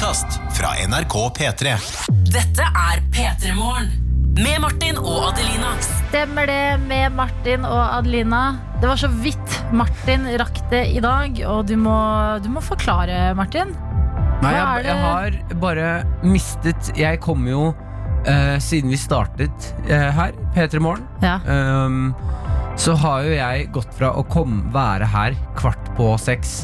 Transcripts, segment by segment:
podkast fra NRK P3. Dette er P3 Morgen. Med Martin og Adelina. Stemmer det med Martin og Adelina. Det var så vidt Martin rakk det i dag, og du må, du må forklare, Martin. Nei, jeg, er det- jeg har bare mistet Jeg kom jo uh, Siden vi startet uh, her, P3 Morgen, Ja. um, så har jo jeg gått fra å kom, være her kvart på seks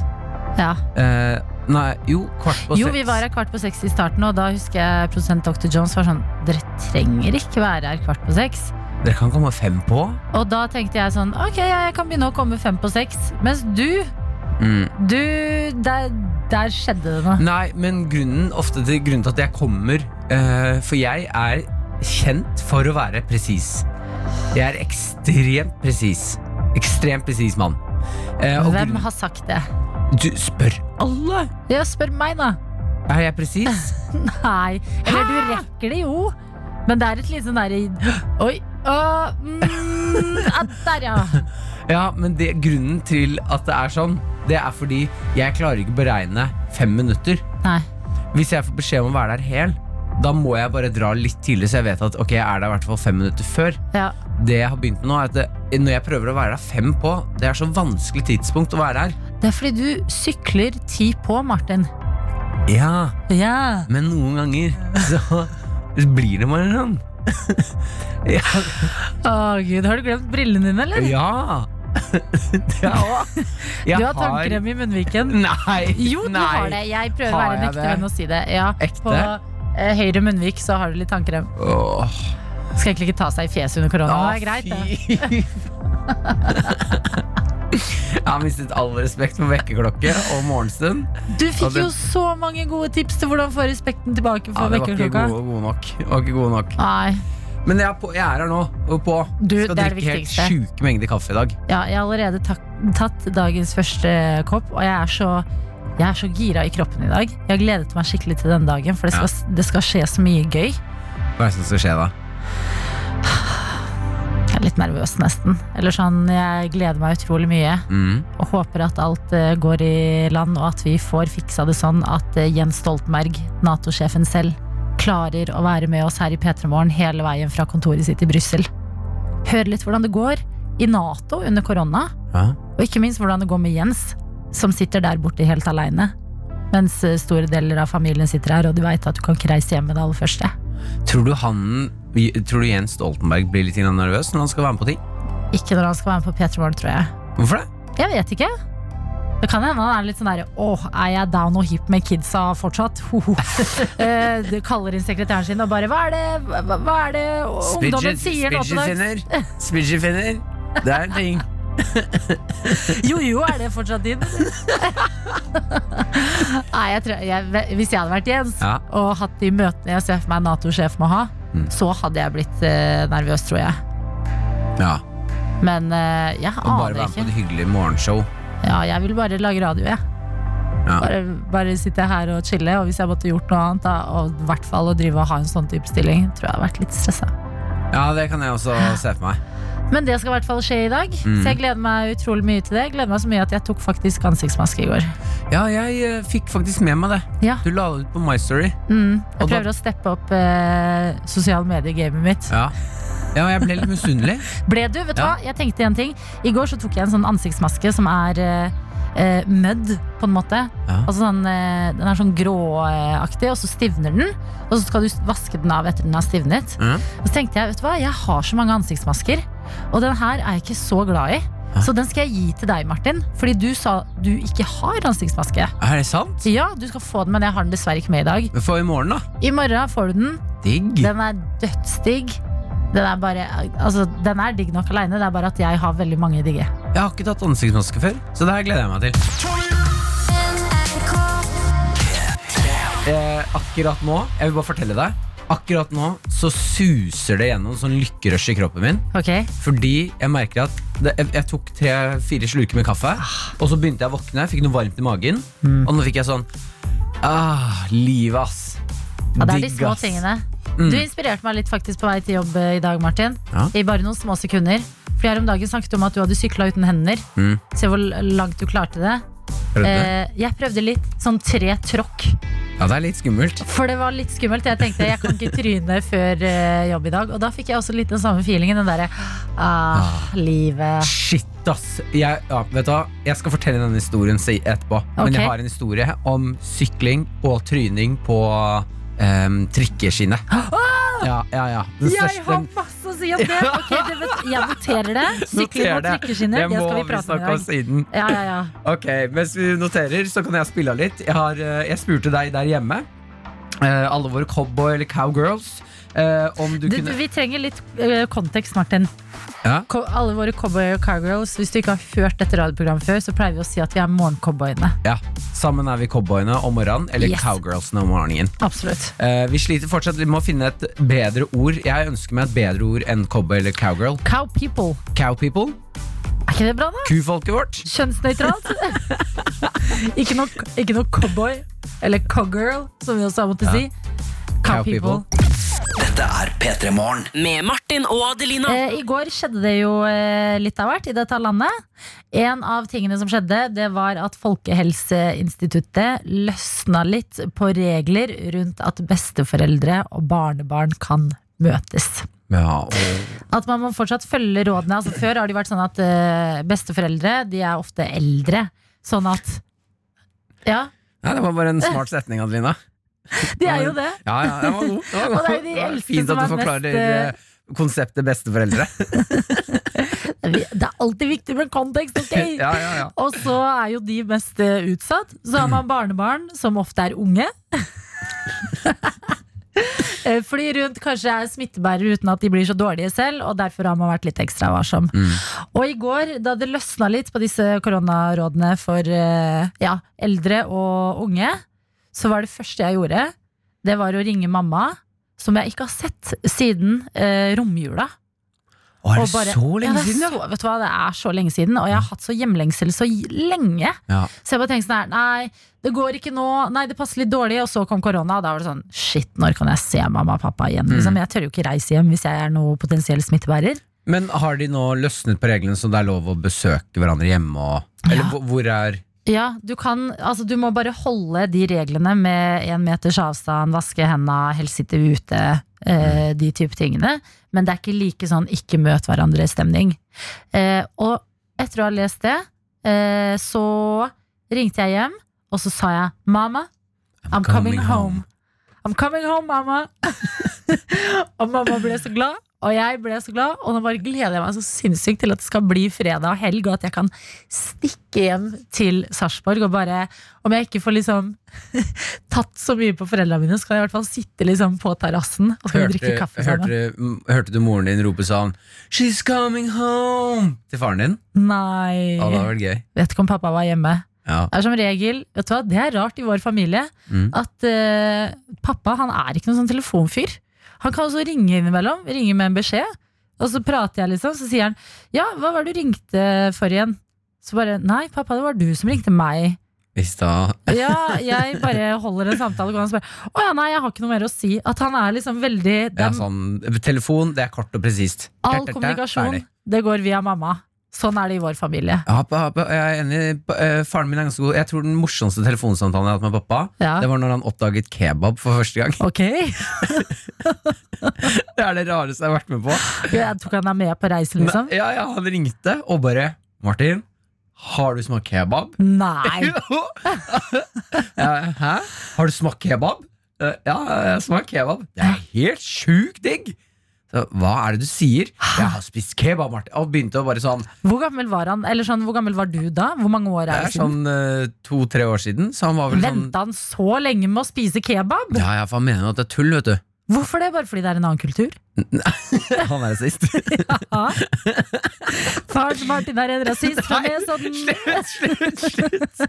ja. eh, Nei, jo, kvart på seks. Jo, vi var her kvart på seks i starten, og da husker jeg produsent Dr. Jones var sånn Dere trenger ikke være her kvart på seks. Dere kan komme fem på. Og da tenkte jeg sånn Ok, jeg kan begynne å komme fem på seks. Mens du, Mm. du Der, der skjedde det noe. Nei, men grunnen, ofte til, grunnen til at jeg kommer uh, For jeg er kjent for å være presis. Jeg er ekstremt presis. Ekstremt presis mann. Og Hvem grunnen- har sagt det? Du spør alle! Ja, spør meg, da. Er jeg presis? Nei. Eller du rekker det jo. Men det er et litt sånn derre Oi. Uh, mm, ah, der, ja. Ja, men det, grunnen til at det er sånn, det er fordi jeg klarer ikke å beregne fem minutter. Nei. Hvis jeg får beskjed om å være der hel, da må jeg bare dra litt tidlig, så jeg vet at ok, jeg er der i hvert fall fem minutter før. Ja. Det jeg har begynt med nå, er at det, når jeg prøver å være der fem på, det er så vanskelig tidspunkt å være her. Det er fordi du sykler ti på, Martin. Ja, Ja. men noen ganger så blir det bare sånn. ja. Å gud, har du glemt brillene dine, eller? ja. ja. Jeg Du har tannkrem i munnviken. Nei. Jo, du nei. har det. Jeg prøver å være en ekte venn og si det. Ja, Ekte? På eh, høyre munnvik så har du litt tannkrem. Åh. Skal egentlig ikke ta seg i fjeset under korona. Det er greit, det. Jeg har mistet all respekt for vekkerklokke og morgenstund. Du fikk det- jo så mange gode tips til hvordan få respekten tilbake Ja, for ikke vekkerklokka. gode, gode nok. Det var ikke gode nok. Nei. Men jeg er, på, jeg er her nå og på. Du, Skal drikke helt sjuke mengder kaffe i dag. Ja, jeg har allerede tatt dagens første kopp, og jeg er så jeg er så gira i kroppen i dag. Jeg har gledet meg skikkelig til denne dagen, for det skal, det skal skje så mye gøy. Hva er det som skal skje da? Litt nervøs, nesten. Eller sånn, Jeg gleder meg utrolig mye Mm. og håper at alt eh, går i land, og at vi får fiksa det sånn at eh, Jens Stoltenberg, Nato-sjefen selv, klarer å være med oss her i P3 Morgen hele veien fra kontoret sitt i Brussel. Høre litt hvordan det går i Nato under korona, Ja. og ikke minst hvordan det går med Jens, som sitter der borte helt aleine. Mens eh, store deler av familien sitter her, og de veit at du kan ikke reise hjem med det aller første. Tror du han Tror du Jens Stoltenberg blir litt nervøs når han skal være med på ting? Ikke når han skal være med på P3 Morgen, tror jeg. Hvorfor det? Jeg vet ikke. Det kan hende han er litt sånn derre Åh, er jeg down og hip med kidsa fortsatt? Eh, Du kaller inn sekretæren sin og bare Hva er det, hva, hva er det ungdommen sier nå til dags? Spidgefinner. Det er en ting. Jo, jo, er det fortsatt din? Nei, jeg tror, jeg, Hvis jeg hadde vært Jens Ja. og hatt de møtene jeg ser for meg Nato-sjef må ha, Mm. så hadde jeg blitt eh, nervøs, tror jeg. Ja. Men eh, jeg Og bare være på ikke. et hyggelig morgenshow. Ja, jeg vil bare lage radio, jeg. Ja. Bare, bare sitte her og chille. Og hvis jeg måtte gjort noe annet, da, og i hvert fall å drive og ha en sånn type stilling, tror jeg hadde vært litt stressa. ja, det kan jeg også se for meg. Men det skal i hvert fall skje i dag, Mm. så jeg gleder meg utrolig mye til det. Jeg gleder meg så mye at jeg tok faktisk ansiktsmaske i går. Ja, jeg uh, fikk faktisk med meg det. Ja. Du la det ut på My Story. Mm. Jeg Og da- prøver å steppe opp uh, sosiale medier-gamet mitt. Ja. ja, jeg ble litt misunnelig. Ble du? Vet du Ja. hva? Jeg tenkte en ting. I går så tok jeg en sånn ansiktsmaske som er eh, eh, mødd, på en måte. Ja. Altså sånn, eh, den er sånn gråaktig, og så stivner den. Og så skal du vaske den av etter den har stivnet. Mm. Og så tenkte jeg, vet du hva, jeg har så mange ansiktsmasker, og den her er jeg ikke så glad i. Så den skal jeg gi til deg, Martin, fordi du sa du ikke har ansiktsmaske. Er det sant? Ja, du skal få den, men jeg har den dessverre ikke med i dag. Men får i morgen, da. I morgen får du den. Digg. Den er dødsdigg. Den er bare, altså, den er digg nok aleine, det er bare at jeg har veldig mange digge. Jeg har ikke tatt ansiktsmaske før, så det her gleder jeg meg til. Eh, akkurat nå, jeg vil bare fortelle deg Akkurat nå så suser det gjennom sånn lykkerush i kroppen min. Okay. Fordi jeg merker at det, jeg, jeg tok tre-fire slurker med kaffe, og så begynte jeg å våkne, fikk noe varmt i magen, og nå fikk jeg sånn Ah, livet, ass. Ja, det er de små tingene. Mm. Du inspirerte meg litt faktisk på vei til jobb eh, i dag, Martin. Ja. I bare noen små sekunder. For her om dagen snakket du om at du hadde sykla uten hender. Mm. Se hvor langt du klarte det. Eh, jeg prøvde litt sånn tre tråkk Ja, det er litt skummelt. For det var litt skummelt. Jeg tenkte jeg kan ikke tryne før eh, jobb i dag. Og da fikk jeg også litt den samme feelingen. Den derre ah, livet. Shit, ass. Jeg, ja, vet du hva? jeg skal fortelle denne historien etterpå. Men Ok. jeg har en historie om sykling og tryning på um, trikkeskinnet. Ja, ja, ja. Den Jeg største- har masse å si om det! Ok, det vet, jeg noterer det. Sykling Noter og det. trikkeskinner. Det må skal vi vi prate om snakke i om dag. siden. Ja, ja, ja. Ok, Mens vi noterer, så kan jeg spille av litt. Jeg, har, eh, jeg spurte deg der hjemme, eh, alle våre cowboy- eller cowgirls, om du kunne vi trenger litt uh, kontekst, Martin. Ja. Alle våre cowboy og cowgirls Hvis du ikke har hørt dette radioprogrammet før, så pleier vi å si at vi er morgencowboyene. Ja, Sammen er vi cowboyene om morgenen, eller Yes. cowgirlsene om morgenen. Absolutt. uh, vi sliter fortsatt vi med å finne et bedre ord. Jeg ønsker meg et bedre ord enn cowboy eller cowgirl. Cow people. Cow people. Er ikke det bra, da? Kufolket vårt. Kjønnsnøytralt. ikke, noe, ikke noe cowboy eller cowgirl, som vi også har måttet si. Cow Cow people. people. Dette er P3 Morgen. Med Martin og Adelina. Eh, I går skjedde det jo eh, litt av hvert i dette landet. En av tingene som skjedde, det var at Folkehelseinstituttet løsna litt på regler rundt at besteforeldre og barnebarn kan møtes. Ja, og At man må fortsatt følge rådene. Altså, før har det vært sånn at eh, besteforeldre de er ofte eldre. Sånn at Ja, Nei, det var bare en smart setning, Adelina. de er jo det. Ja, ja, den var god. Den var Og det er jo de eldste Fint at du er forklarer mest, eh, konseptet besteforeldre. Det er alltid viktig med kontekst, ok? Ja, ja, ja. Og så er jo de mest eh, utsatt. Så har man barnebarn, som ofte er unge. Eh, Fordi rundt kanskje er smittebærere uten at de blir så dårlige selv, og derfor har man vært litt ekstra varsom. Mm. Og i går, da det løsna litt på disse koronarådene for ja, eldre og unge, så var det første jeg gjorde, det var å ringe mamma, som jeg ikke har sett siden eh, romjula. Å, er det bare- så lenge ja, det siden, ja? Så, vet du hva, det er så lenge siden, og jeg har hatt så hjemlengsel så lenge. ja. Så jeg bare tenkte sånn her, nei, det går ikke nå, nei, det passer litt dårlig, og så kom korona, og da var det sånn, shit, når kan jeg se mamma og pappa igjen? Mm. Liksom, jeg tør jo ikke reise hjem hvis jeg er noe potensiell smittebærer. Men har de nå løsnet på reglene så det er lov å besøke hverandre hjemme? Og, eller Ja. hvor er Ja, du kan, altså du må bare holde de reglene med en meters avstand, vaske hendene, helst sitte ute, eh, de type tingene. Men det er ikke like sånn ikke møt hverandre-stemning. Eh, og etter å ha lest det, eh, så ringte jeg hjem, og så sa jeg 'Mamma, I'm coming home'. I'm coming home, mamma. og mamma ble så glad, og jeg ble så glad. Og nå bare gleder jeg meg så sinnssykt til at det skal bli fredag og helg, og at jeg kan stikke hjem til Sarpsborg og bare Om jeg ikke får liksom tatt så mye på foreldrene mine, så kan jeg i hvert fall sitte liksom på terrassen og Hørte, drikke kaffe sammen. hørte, hørte du moren din rope sånn 'She's coming home' til faren din? Nei. Ja, det var gøy. Vet ikke om pappa var hjemme. Ja. Det er som regel, vet du hva, det er rart i vår familie Mm. at uh, pappa han er ikke noen sånn telefonfyr. Han kan også ringe innimellom, ringe med en beskjed. Og så prater jeg liksom, så sier han Ja, hva var det du ringte for igjen? Så bare Nei, pappa, det var du som ringte meg. I da Ja, jeg bare holder en samtale gående og spør. Å ja, nei, jeg har ikke noe mer å si. At han er liksom veldig ja, sånn, Telefon, det er kort og presist. All kommunikasjon, det går via mamma. Sånn er det i vår familie. Ja, jeg er enig. Eh, Faren min er ganske god. Jeg tror den morsomste telefonsamtalen jeg har hatt med pappa, Ja. det var når han oppdaget kebab for første gang. Ok, Det er det rareste jeg har vært med på. jeg tok han er med på reisen, liksom? Ja, ja, Han ringte og bare 'Martin, har du smakt kebab?' Nei. ja, Hæ? Har du smakt kebab? «Eh, Ja, jeg smakt kebab. Det er helt sjukt digg! Så, hva er det du sier? Jeg har spist kebab, Martin. Og begynte å bare sånn Hvor gammel var han? Eller sånn, hvor gammel var du da? Hvor mange år Det er er det siden? sånn eh, to-tre år siden. Så han var vel sånn Venta han så lenge med å spise kebab? Ja, ja, for han mener at det er tull, vet du. Hvorfor det? Bare fordi det er en annen kultur? Han er rasist. Ja. Til Martin er en rasist fra Nesodden. slutt, slutt, slutt.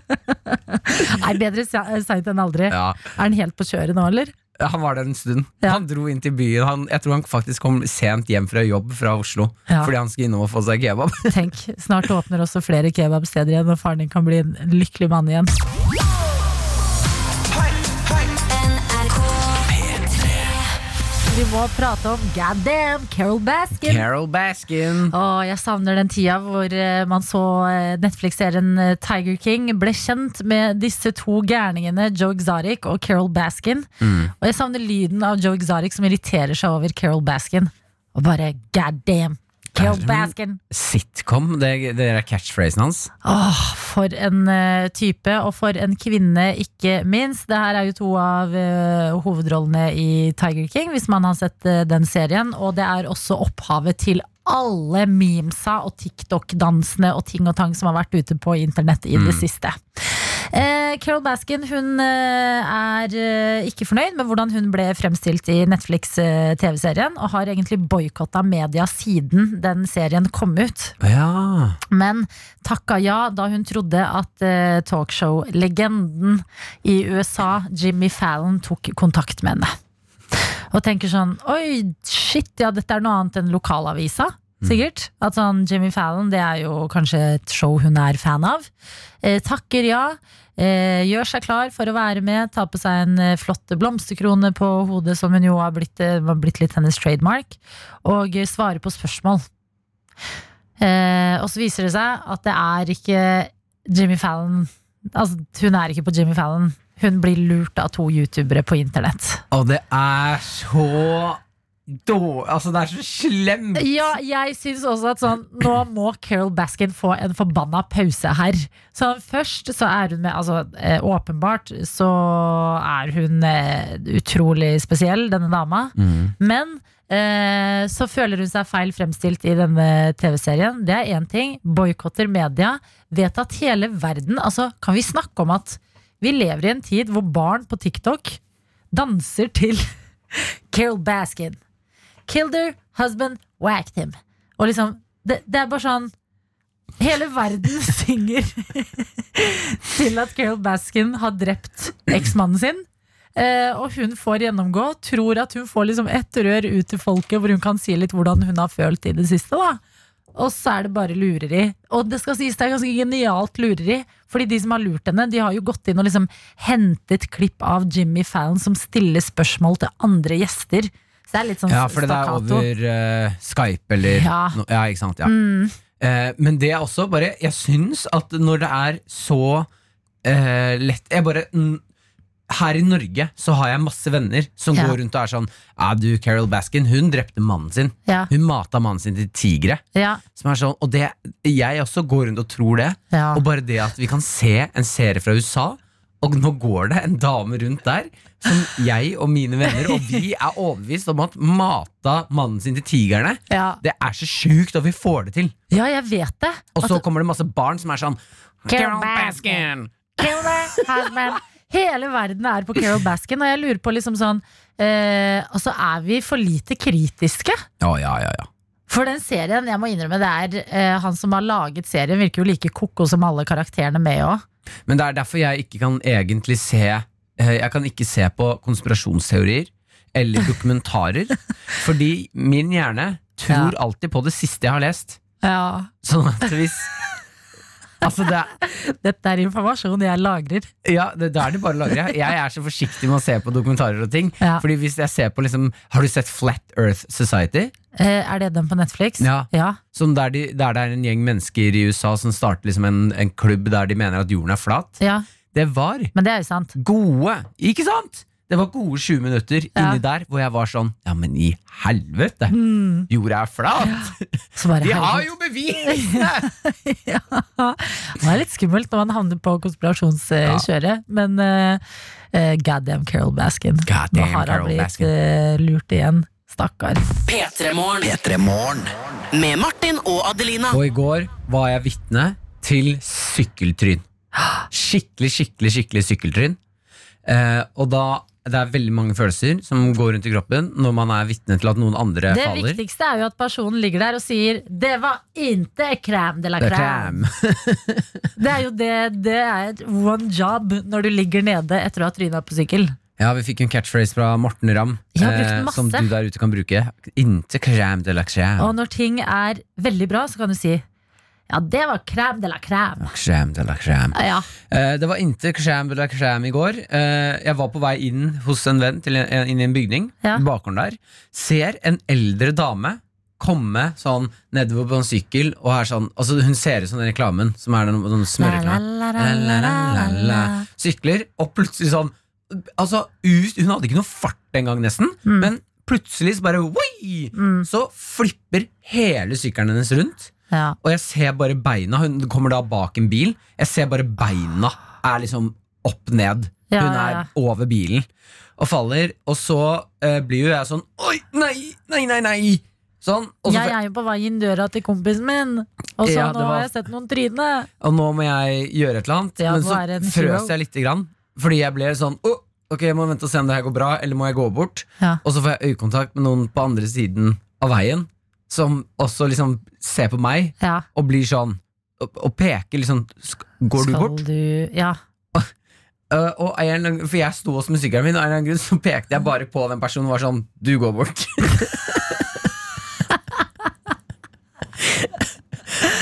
Nei, bedre se- seint enn aldri. Ja, Er han helt på kjøret nå, eller? Han var der en stund. Ja. Han dro inn til byen. Han, jeg tror han faktisk kom sent hjem fra jobb fra Oslo Ja. fordi han skulle innom og få seg kebab. Tenk, snart åpner også flere kebabsteder igjen, og faren din kan bli en lykkelig mann igjen. Vi må prate om god damn Carol Baskin. Carol Baskin. Åh, jeg savner den tida hvor eh, man så eh, Netflix-serien eh, Tiger King ble kjent med disse to gærningene, Joe Exotic og Carol Baskin. Og jeg savner lyden av Joe Exotic som irriterer seg over Carol Baskin. Og bare god damn, Carol Baskin. Sitcom, det, det er catchphrasen hans. Åh, for en uh, type, og for en kvinne, ikke minst. Det her er jo to av uh, hovedrollene i Tiger King, hvis man har sett uh, den serien. Og det er også opphavet til alle memesa og TikTok-dansene og ting og tang som har vært ute på internett i det siste. Eh, Carol Baskin hun eh, er eh, ikke fornøyd med hvordan hun ble fremstilt i Netflix-TV-serien, og har egentlig boikotta media siden den serien kom ut. Ja. Men takka ja da hun trodde at eh, talkshow-legenden i USA, Jimmy Fallon, tok kontakt med henne. Og tenker sånn Oi, shit, ja, dette er noe annet enn lokalavisa. Sikkert. At sånn Jimmy Fallon, det er jo kanskje et show hun er fan av. Eh, takker ja. Eh, gjør seg klar for å være med. Ta på seg en eh, flott blomsterkrone på hodet, som hun jo har blitt, har blitt litt hennes trademark. Og eh, svare på spørsmål. Eh, og så viser det seg at det er ikke Jimmy Fallon Altså, hun er ikke på Jimmy Fallon. Hun blir lurt av to youtubere på internett. Og det er så dårlig Altså, det er så slemt! Ja, jeg syns også at sånn Nå må Carol Baskin få en forbanna pause her. Så først så er hun med Altså, eh, åpenbart så er hun eh, utrolig spesiell, denne dama. Mm. Men eh, så føler hun seg feil fremstilt i denne TV-serien. Det er én ting. Boikotter media. Vet at hele verden Altså, kan vi snakke om at vi lever i en tid hvor barn på TikTok danser til Carol Baskin. Killed her, husband, whacked him. Og liksom, det, det er bare sånn Hele verden synger til at Carol Baskin har drept eksmannen sin. Eh, og hun får gjennomgå, tror at hun får liksom ett rør ut til folket, hvor hun kan si litt hvordan hun har følt i det siste. da Og så er det bare lureri. Og det skal sies det er ganske genialt lureri. Fordi de som har lurt henne, de har jo gått inn og liksom hentet klipp av Jimmy Fallon som stiller spørsmål til andre gjester. Så det er litt sånn Ja, for det er over uh, Skype eller Ja. no, ja, ikke sant. Ja. Mm. Uh, men det er også bare Jeg syns at når det er så uh, lett Jeg bare Her i Norge så har jeg masse venner som Ja. går rundt og er sånn Ja, du, Carol Baskin, hun drepte mannen sin. Ja, Hun mata mannen sin til tigre. ja, Som er sånn, og det, jeg også går rundt og tror det. Og bare det at vi kan se en serie fra USA, og nå går det en dame rundt der som jeg og mine venner, og vi er overbevist om at mata mannen sin til tigerne. ja. Det er så sjukt, og vi får det til. ja, jeg vet det. Og så Altså, kommer det masse barn som er sånn Carol Baskin! Hele verden er på Carol Baskin, og jeg lurer på liksom sånn eh, Altså, er vi for lite kritiske? Ja, ja, ja, ja. For den serien, jeg må innrømme, det er eh, han som har laget serien, virker jo like koko som alle karakterene med òg. Men det er derfor jeg ikke kan egentlig se eh, Jeg kan ikke se på konspirasjonsteorier eller dokumentarer. fordi min hjerne tror alltid på det siste jeg har lest. Ja. Sånn at hvis Altså det er, Dette er informasjon jeg lagrer. Ja, det, da er det bare å lagre. Jeg er så forsiktig med å se på dokumentarer og ting. Ja. Fordi hvis jeg ser på liksom Har du sett Flat Earth Society? Eh, er det den på Netflix? Ja. ja. Som der, de, der det er en gjeng mennesker i USA som starter liksom en, en klubb der de mener at jorden er flat. Ja, Det var Men det er jo sant. gode Ikke sant? Det var gode 20 minutter Ja. inni der hvor jeg var sånn Ja, men i helvete! Mm. Jorda er flat! Ja. Vi har jo bevis! ja. Det er litt skummelt når man havner på konspirasjonskjøret, men uh, goddamn Carol Baskin. Goddamn Nå har han blitt Baskin. eh, lurt igjen. Stakkar. P3morgen. P3 Morgen. Med Martin og Adelina. Og i går var jeg vitne til sykkeltryn. Skikkelig, skikkelig, skikkelig sykkeltryn. Uh, og da det er veldig mange følelser som går rundt i kroppen når man er vitne til at noen andre Det faller. viktigste er jo at personen ligger der og sier 'det var inte crème de la crème'. Det er jo det, det er et one job når du ligger nede etter å ha tryna på sykkel. Ja, vi fikk en catchphrase fra Morten Ramm, eh, som du der ute kan bruke. Inte crème de la crème. Og når ting er veldig bra, så kan du si Ja, det var crème de la crème. Crème de la crème. Ja. Eh, Det var inte crème de la crème i går. Eh, Jeg var på vei inn hos en venn til en, inn i en bygning. Ja. Bakgården der Ser en eldre dame komme sånn nedover på en sykkel. Og er sånn, altså Hun ser ut som den reklamen som er den, den smørreklamen. La, la, la, la, la, la. Sykler, og plutselig sånn Altså, ut, Hun hadde ikke noe fart engang, nesten. Mm. Men plutselig så bare! Mm. Så flipper hele sykkelen hennes rundt. Ja. Og jeg ser bare beina Hun kommer da bak en bil Jeg ser bare beina er liksom opp ned Ja, Hun er ja. over bilen Og faller Og så eh, blir jo jeg sånn Oi, nei, nei, nei, nei Sånn Og, så, Jeg er jo på vei inn døra til kompisen min, og så nå var- har jeg sett noen tryne. og nå må jeg gjøre et eller annet Men så frøs jeg litt grann Fordi jeg ble sånn oh, Ok, jeg må vente og se om det her går bra Eller må jeg gå bort. Og så får jeg øyekontakt med noen på andre siden av veien Som også liksom ser på meg Ja. Og blir sånn Og, og peker liksom Går du Skal bort? du Ja. Uh, og en for jeg sto med sykkelen min, og av en eller annen grunn så pekte jeg bare på den personen og var sånn Du går bort.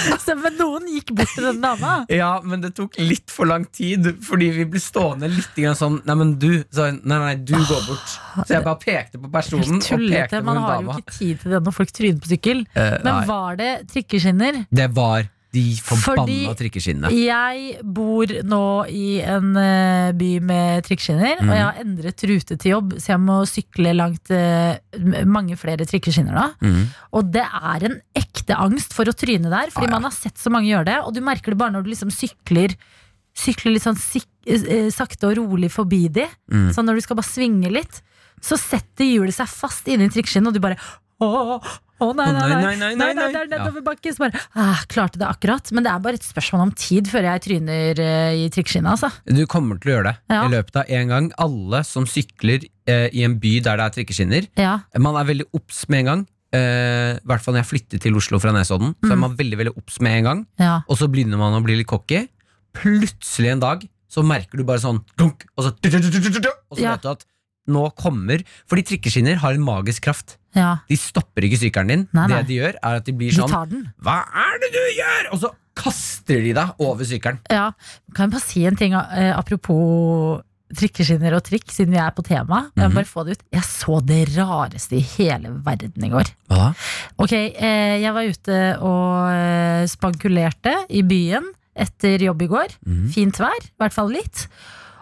Altså, men noen gikk bort til den dama. ja, men det tok litt for lang tid, fordi vi ble stående litt sånn Nei, men du. Så, nei, nei, du går bort. Så jeg bare pekte på personen tullete. Man har har jo ikke tid til det når folk tryner på sykkel. Eh, Men nei, var det trikkeskinner? det var de forbanna trikkeskinnene. Jeg bor nå i en eh, by med trikkeskinner, og Mhm. jeg har endret rute til jobb, så jeg må sykle langt eh, mange flere trikkeskinner da. Mm. Og det er en ekte angst for å tryne der, fordi Ah, ja. man har sett så mange gjøre det, og du merker det bare når du liksom sykler Sykler litt sånn eh, sakte og rolig forbi de. Mm. Sånn når du skal bare svinge litt, så setter hjulet seg fast inni trikkeskinnet, og du bare Åh, åh, nei, nei, nei, nei, nei, nei. det er nedoverbakke. Så bare ah, Klarte det akkurat. Men det er bare et spørsmål om tid før jeg tryner eh, i trikkeskinnet, altså. Du kommer til å gjøre det Ja. i løpet av en gang. Alle som sykler eh, i en by der det er trikkeskinner, Ja. Man er veldig obs med en gang. eh, I hvert fall når jeg flyttet til Oslo fra Nesodden. Så er Mm. man veldig veldig obs med en gang. ja. Og så begynner man å bli litt cocky. Plutselig en dag så merker du bare sånn klunk, Og så, og så Ja. vet du at nå kommer Fordi trikkeskinner har en magisk kraft. ja. De stopper ikke sykkelen din. Nei, nei. Det de gjør, er at de blir De sånn. Hva er det du gjør?! Og så kaster de deg over sykkelen. Ja. Kan jeg bare si en ting eh, apropos trikkeskinner og trikk, siden vi er på tema? Jeg -hmm. må bare få det ut. Jeg så det rareste i hele verden i går. Hva? Ok, eh, jeg var ute og eh, spankulerte i byen etter jobb i går. Mhm. Fint vær, i hvert fall litt.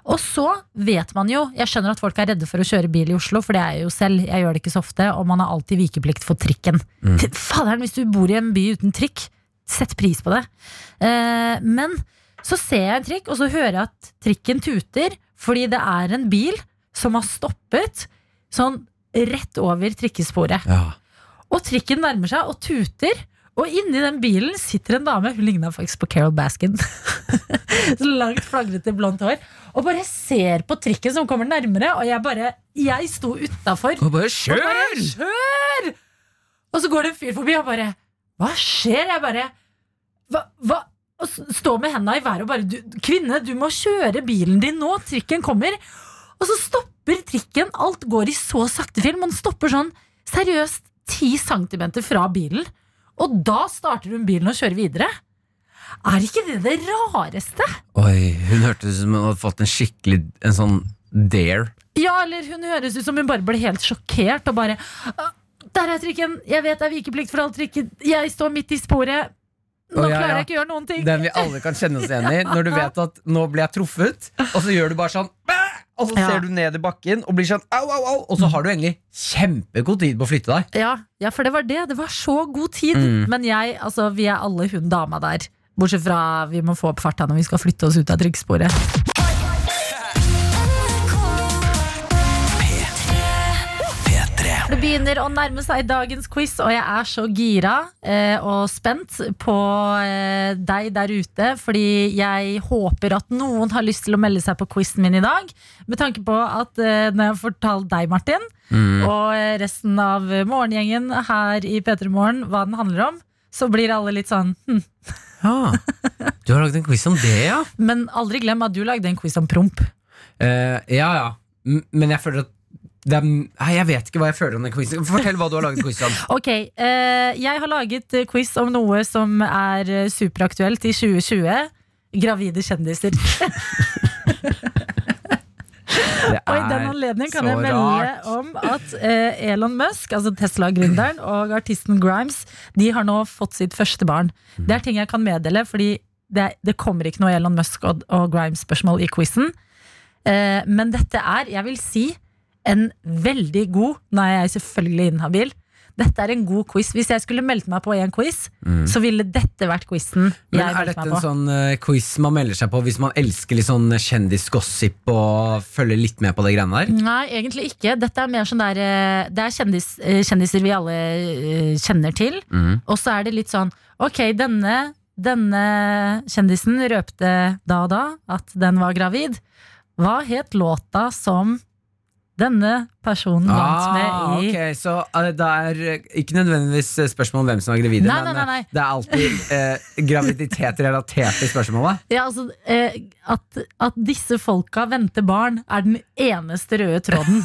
Og så vet man jo, jeg skjønner at folk er redde for å kjøre bil i Oslo, for det er jeg jo selv, jeg gjør det ikke så ofte, og man har alltid vikeplikt for trikken. Mm. Faderen, hvis du bor i en by uten trikk, sett pris på det. Eh, men så ser jeg en trikk, og så hører jeg at trikken tuter, fordi det er en bil som har stoppet sånn rett over trikkesporet. Ja. Og trikken nærmer seg og tuter. Og inni den bilen sitter en dame. Hun ligna faktisk på Carol Baskin. Så langt, flagrete, blondt hår. Og bare ser på trikken som kommer nærmere. Og jeg bare Jeg sto utafor. Og bare Og kjør! bare kjør! Og så går det en fyr forbi og bare Hva skjer? Jeg bare Hva? hva? Og står med henda i været og bare du, Kvinne, du må kjøre bilen din nå. Trikken kommer. Og så stopper trikken. Alt går i så sakte film. Man stopper sånn seriøst 10 cm fra bilen. Og da starter hun bilen og kjører videre. Er ikke det det rareste? Oi, hun hørtes ut som hun hadde fått en skikkelig En sånn dare. Ja, eller hun høres ut som hun bare ble helt sjokkert og bare «Ah, Der er trikken! Jeg vet det er vikeplikt for all trikken. Jeg står midt i sporet. Nå oh, ja, klarer jeg ikke å gjøre noen ting. Den vi alle kan kjenne oss igjen i. Når du vet at 'nå blir jeg truffet', og så gjør du bare sånn! Og så Ja. ser du ned i bakken og blir sånn au, au, au. Og så har du egentlig kjempegod tid på å flytte deg. Ja, ja, for det var det. Det var så god tid. Mm. Men jeg, altså, vi er alle hun dama der. Bortsett fra vi må få opp farta når vi skal flytte oss ut av trykksporet. Begynner å nærme seg dagens quiz, og jeg er så gira eh, og spent på eh, deg der ute. Fordi jeg håper at noen har lyst til å melde seg på quizen min i dag. Med tanke på at eh, når jeg har fortalt deg, Martin, Mm. og eh, resten av morgengjengen her i P3 Morgen hva den handler om, så blir alle litt sånn hm. Ja. Du har lagd en quiz om det, ja? Men aldri glem at du lagde en quiz om promp. Uh, ja, ja. Men jeg føler at er, nei, Jeg vet ikke hva jeg føler om den quizen. Fortell hva du har laget quiz om. Ok, eh, jeg har laget eh, quiz om noe som er eh, superaktuelt i 2020. Gravide kjendiser. Og i den anledning kan jeg melde rart. om at eh, Elon Musk, altså Tesla-gründeren, og artisten Grimes, de har nå fått sitt første barn. Mm. Det er ting jeg kan meddele, fordi det, det kommer ikke noe Elon Musk og, og Grimes-spørsmål i quizen. Eh, men dette er, jeg vil si, en veldig god Nå er jeg selvfølgelig inhabil. Dette er en god quiz. Hvis jeg skulle meldt meg på i en quiz, så ville dette vært quizen Mm. Men er dette en sånn uh, quiz man melder seg på hvis man elsker litt sånn kjendisgossip og følger litt med på det greiene der? Nei, egentlig ikke. Dette er mer sånn der uh, Det er kjendis, uh, kjendiser vi alle kjenner til. Mm. Og så er det litt sånn Ok, denne, denne kjendisen røpte da og da at den var gravid. Hva het låta som denne personen vant med Ah, i okay, Så uh, det er eh, ikke nødvendigvis eh, spørsmål om hvem som er gravide, Nei, men nei, nei, eh, det er alltid uh, graviditet relatert til spørsmålet? Ja, altså uh, at, at disse folka venter barn, er den eneste røde tråden.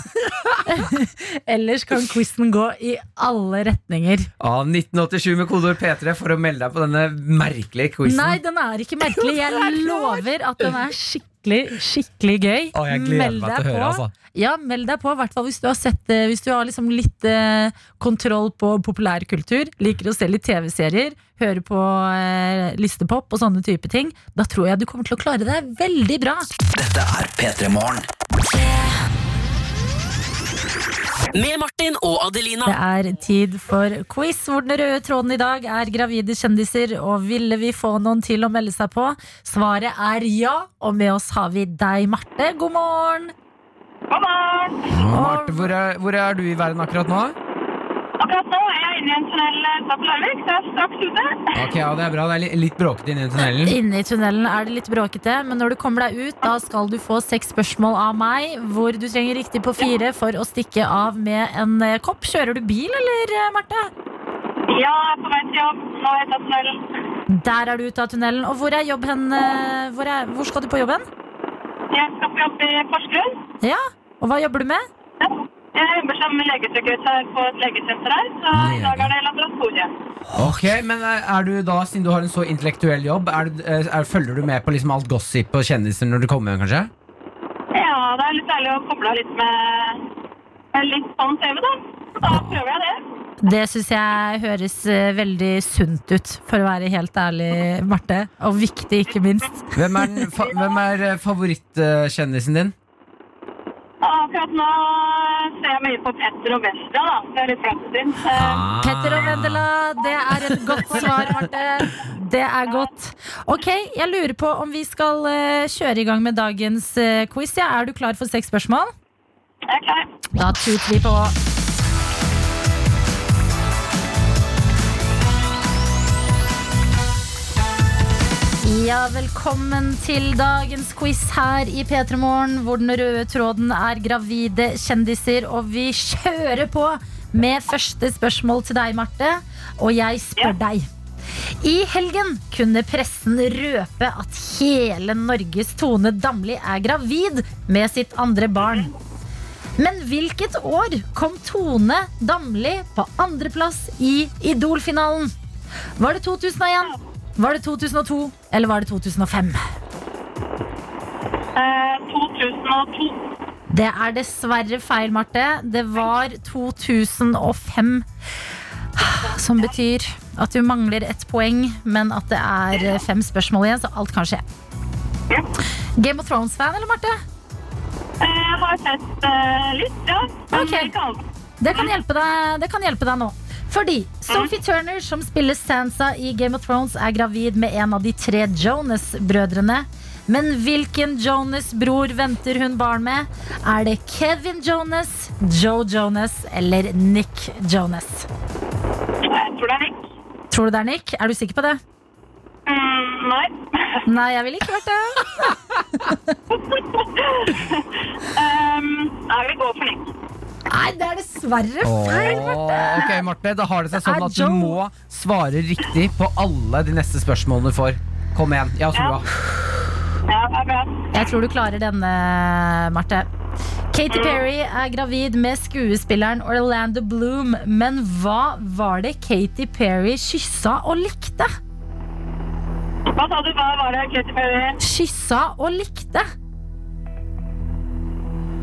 Ellers kan quizen gå i alle retninger. Ah, 1987 med kodeord P3 for å melde deg på denne merkelige quizen. Nei, den er ikke merkelig. Jeg lover at den er skikkelig, skikkelig gøy. Å, jeg gleder Meld meg til å høre, på. altså. Ja, meld deg på, i hvert fall hvis du har sett eh, Hvis du har liksom litt eh, kontroll på populærkultur, liker å se litt TV-serier, høre på eh, listepop og sånne type ting. Da tror jeg du kommer til å klare deg veldig bra. Dette er P3 Morgen. Med Martin og Adelina. Det er tid for quiz, hvor den røde tråden i dag er gravide kjendiser. Og ville vi få noen til å melde seg på? Svaret er ja, og med oss har vi deg, Marte. God morgen! God morgen! Marte, hvor er, hvor er du i verden akkurat nå? Akkurat nå er jeg inne i en tunnel utenfor Larvik, så jeg er straks ute. Ok, ja, Det er bra. Det er litt bråkete inne i tunnelen. Inne i tunnelen er det litt bråkete, men når du kommer deg ut, da skal du få seks spørsmål av meg, hvor du trenger riktig på fire for å stikke av med en eh, kopp. Kjører du bil, eller, eh, Marte? Ja, jeg er på vei til jobb. Nå er jeg ute av tunnelen. Der er du ute av tunnelen. Og hvor er jobb hen? eh, Hvor, er, hvor skal du på jobben? Jeg skal på jobb i Porsgrunn. Ja, og hva jobber du med? Ja. Jeg jobber som legesekretær på et legesenter her, så i dag er det laboratoriet. Ok, men er du da, Siden du har en så intellektuell jobb, er du, eh, er, følger du med på liksom alt gossip og kjendiser når du kommer hjem, kanskje? Ja, det er litt deilig å koble av litt med, med litt sånn TV, da. Da prøver jeg det. Det syns jeg høres eh, veldig sunt ut, for å være helt ærlig, Marte. Og viktig, ikke minst. Hvem er, den, fa, hvem er eh, favorittkjendisen din? Akkurat nå ser jeg mye på Petter og Vendela, da. Det er litt fremtid. Ah. Petter og Vendela, det er et godt svar, Marte. Det er godt. Ok, jeg lurer på om vi skal eh, kjøre i gang med dagens eh, quiz. Ja, er du klar for seks spørsmål? jeg er klar. Da tuter vi på. Ja, velkommen til dagens quiz her i P3 Morgen, hvor den røde tråden er gravide kjendiser, og vi kjører på med første spørsmål til deg, Marte. Og jeg spør deg. I helgen kunne pressen røpe at hele Norges Tone Damli er gravid med sitt andre barn. Men hvilket år kom Tone Damli på andreplass i Idol-finalen? Var det 2001, var det 2002 eller var det 2005? Eh, 2002. Det er dessverre feil, Marte. Det var 2005. Som betyr at du mangler ett poeng, men at det er fem spørsmål igjen, så alt kan skje. Ja. Game of Thrones-fan, eller, Marte? Eh, Jeg har sett uh, litt, ja. Men Ok. ikke alt. Det kan hjelpe deg, det kan hjelpe deg nå. Fordi Sophie Turner, som spiller Sansa i Game of Thrones, er gravid med en av de tre Jonas-brødrene. Men hvilken Jonas-bror venter hun barn med? Er det Kevin Jonas, Joe Jonas eller Nick Jonas? Jeg tror det er Nick. Tror du det er Nick? Er du sikker på det? Mm, nei. Nei, jeg ville ikke vært det. um, jeg vil gå for Nick. Nei, det er dessverre feil. Marte. ok, Marte, Da har det seg sånn at du må svare riktig på alle de neste spørsmålene du får. Kom igjen. Jeg har trua. Ja, er. Jeg tror du klarer denne, Marte. Katy Perry er gravid med skuespilleren Orlando Bloom, men hva var det Katy Perry kyssa og likte? Hva sa du? Hva var det Katy Perry? Kyssa og likte.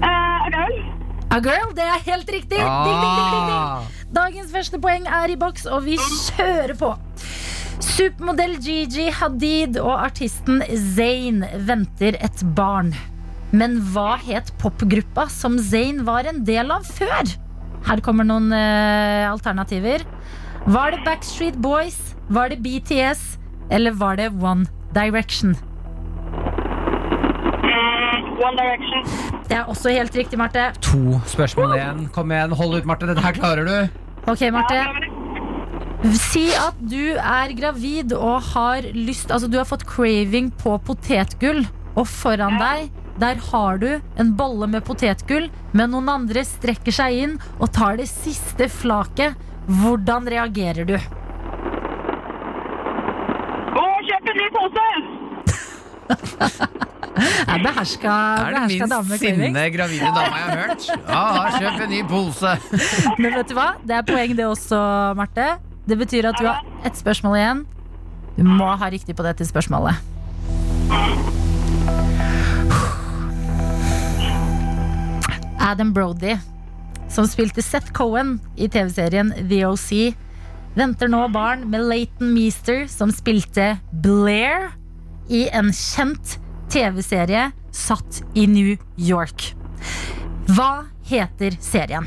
Uh? A girl, det er helt riktig! Ding, ding, ding. Ah, Dagens første poeng er i boks, og vi kjører på. Supermodell Gigi Hadid og artisten Zayn venter et barn. Men hva het popgruppa som Zayn var en del av før? Her kommer noen uh, alternativer. Var det Backstreet Boys? Var det BTS? Eller var det One Direction? One Direction. Det er også helt riktig, Marte. to spørsmål igjen. Kom igjen, hold ut, Marte. Dette her klarer du. Ok, Marte. Si at du er gravid og har lyst Altså du har fått craving på potetgull, og foran deg der har du en bolle med potetgull, men noen andre strekker seg inn og tar det siste flaket. Hvordan reagerer du? Å, kjøp en ny pose! Er beherska, Er det beherska dame minst sinne gravide dama jeg har hørt? Ja, kjøp en ny pose. Men vet du hva? Det er poeng det også, Marte. Det betyr at du har ett spørsmål igjen. Du må ha riktig på dette spørsmålet. Adam Brody, som spilte Seth Cohen i TV-serien The OC, venter nå barn med Leighton Meester, som spilte Blair i en kjent TV-serie satt i New York. Hva heter serien?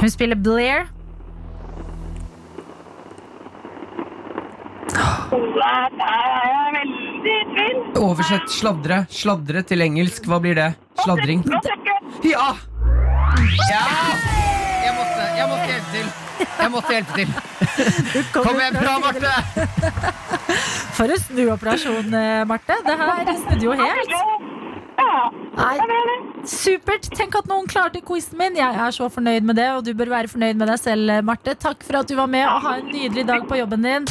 Hun spiller Blair. Er. Oversett sladre. Sladre til engelsk. Hva blir det? Sladring. Ja! Ja! Jeg måtte, jeg måtte hjelpe til. Jeg måtte hjelpe til. Kom igjen, bra, Marte! For en snuoperasjon, eh, Marte. Det her snudde jo helt. Nei, supert. Tenk at noen klarte quizen min. Jeg er så fornøyd med det, og du bør være fornøyd med deg selv, Marte. Takk for at du var med, og ha en nydelig dag på jobben din.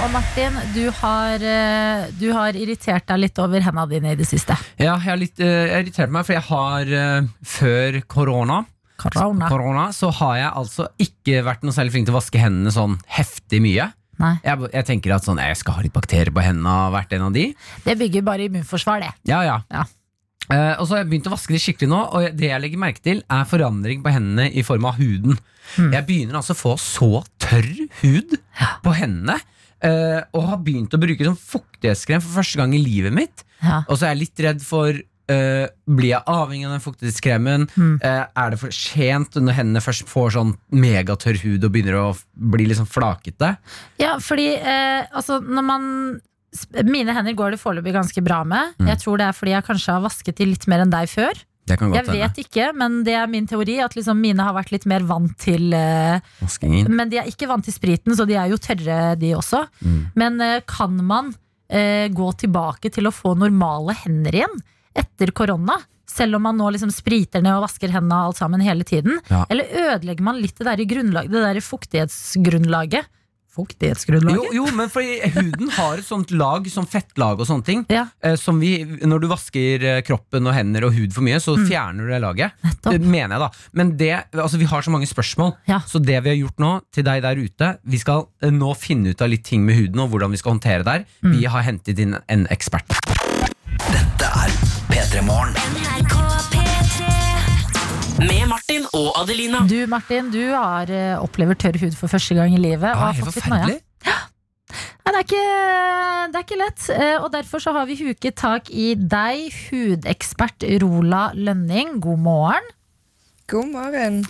Og Martin, du har, eh, du har irritert deg litt over hendene dine i det siste. Ja, jeg har litt uh, irritert meg, for jeg har eh, før korona Corona. Korona, så har jeg altså ikke vært noe særlig flink til å vaske hendene sånn heftig mye. Jeg, jeg tenker at sånn, jeg skal ha litt bakterier på hendene og vært en av de. det bygger bare immunforsvar, det. Ja, ja. Ja. Uh, og så har jeg begynt å vaske de skikkelig nå, og det jeg legger merke til, er forandring på hendene i form av huden. Hmm. Jeg begynner altså å få så tørr hud på hendene, eh, og har begynt å bruke sånn fuktighetskrem for første gang i livet mitt. Ja. Og så er jeg litt redd for uh, Blir jeg avhengig av den fuktighetskremen? Mm. Uh, er det for sent når hendene først får sånn megatørr hud og begynner å bli litt sånn flakete? Ja, fordi altså, når man Mine hender går det foreløpig ganske bra med. Mm. Jeg tror det er fordi jeg kanskje har vasket de litt mer enn deg før. Jeg vet ikke, men det er min teori at liksom mine har vært litt mer vant til eh, Men de er ikke vant til spriten, så de er jo tørre, de også. Mm. Men eh, kan man eh, gå tilbake til å få normale hender igjen etter korona? Selv om man nå liksom spriter ned og vasker hendene og alt sammen hele tiden? Ja. Eller ødelegger man litt det der, det der fuktighetsgrunnlaget? Fuktighetsgrunnlaget? Jo, jo, men fordi huden har et sånt lag, sånn fettlag og sånne ting. Ja, eh, Som vi, når du vasker eh, kroppen og hender og hud for mye, så fjerner du det laget. Mm. nettopp. Det mener jeg da Men det, altså vi har så mange spørsmål, Ja. så det vi har gjort nå til deg der ute Vi skal eh, nå finne ut av litt ting med huden og hvordan vi skal håndtere det her. Mm. Vi har hentet inn en ekspert. Dette er P3 Morgen. Med Martin og Adelina. Du Martin, du har, eh, opplever tørr hud for første gang i livet. og Ja, har helt fått litt noia. forferdelig. Nei, det, er ikke, det er ikke lett, eh, og derfor så har vi huket tak i deg, hudekspert Rola Lønning. God morgen. God morgen.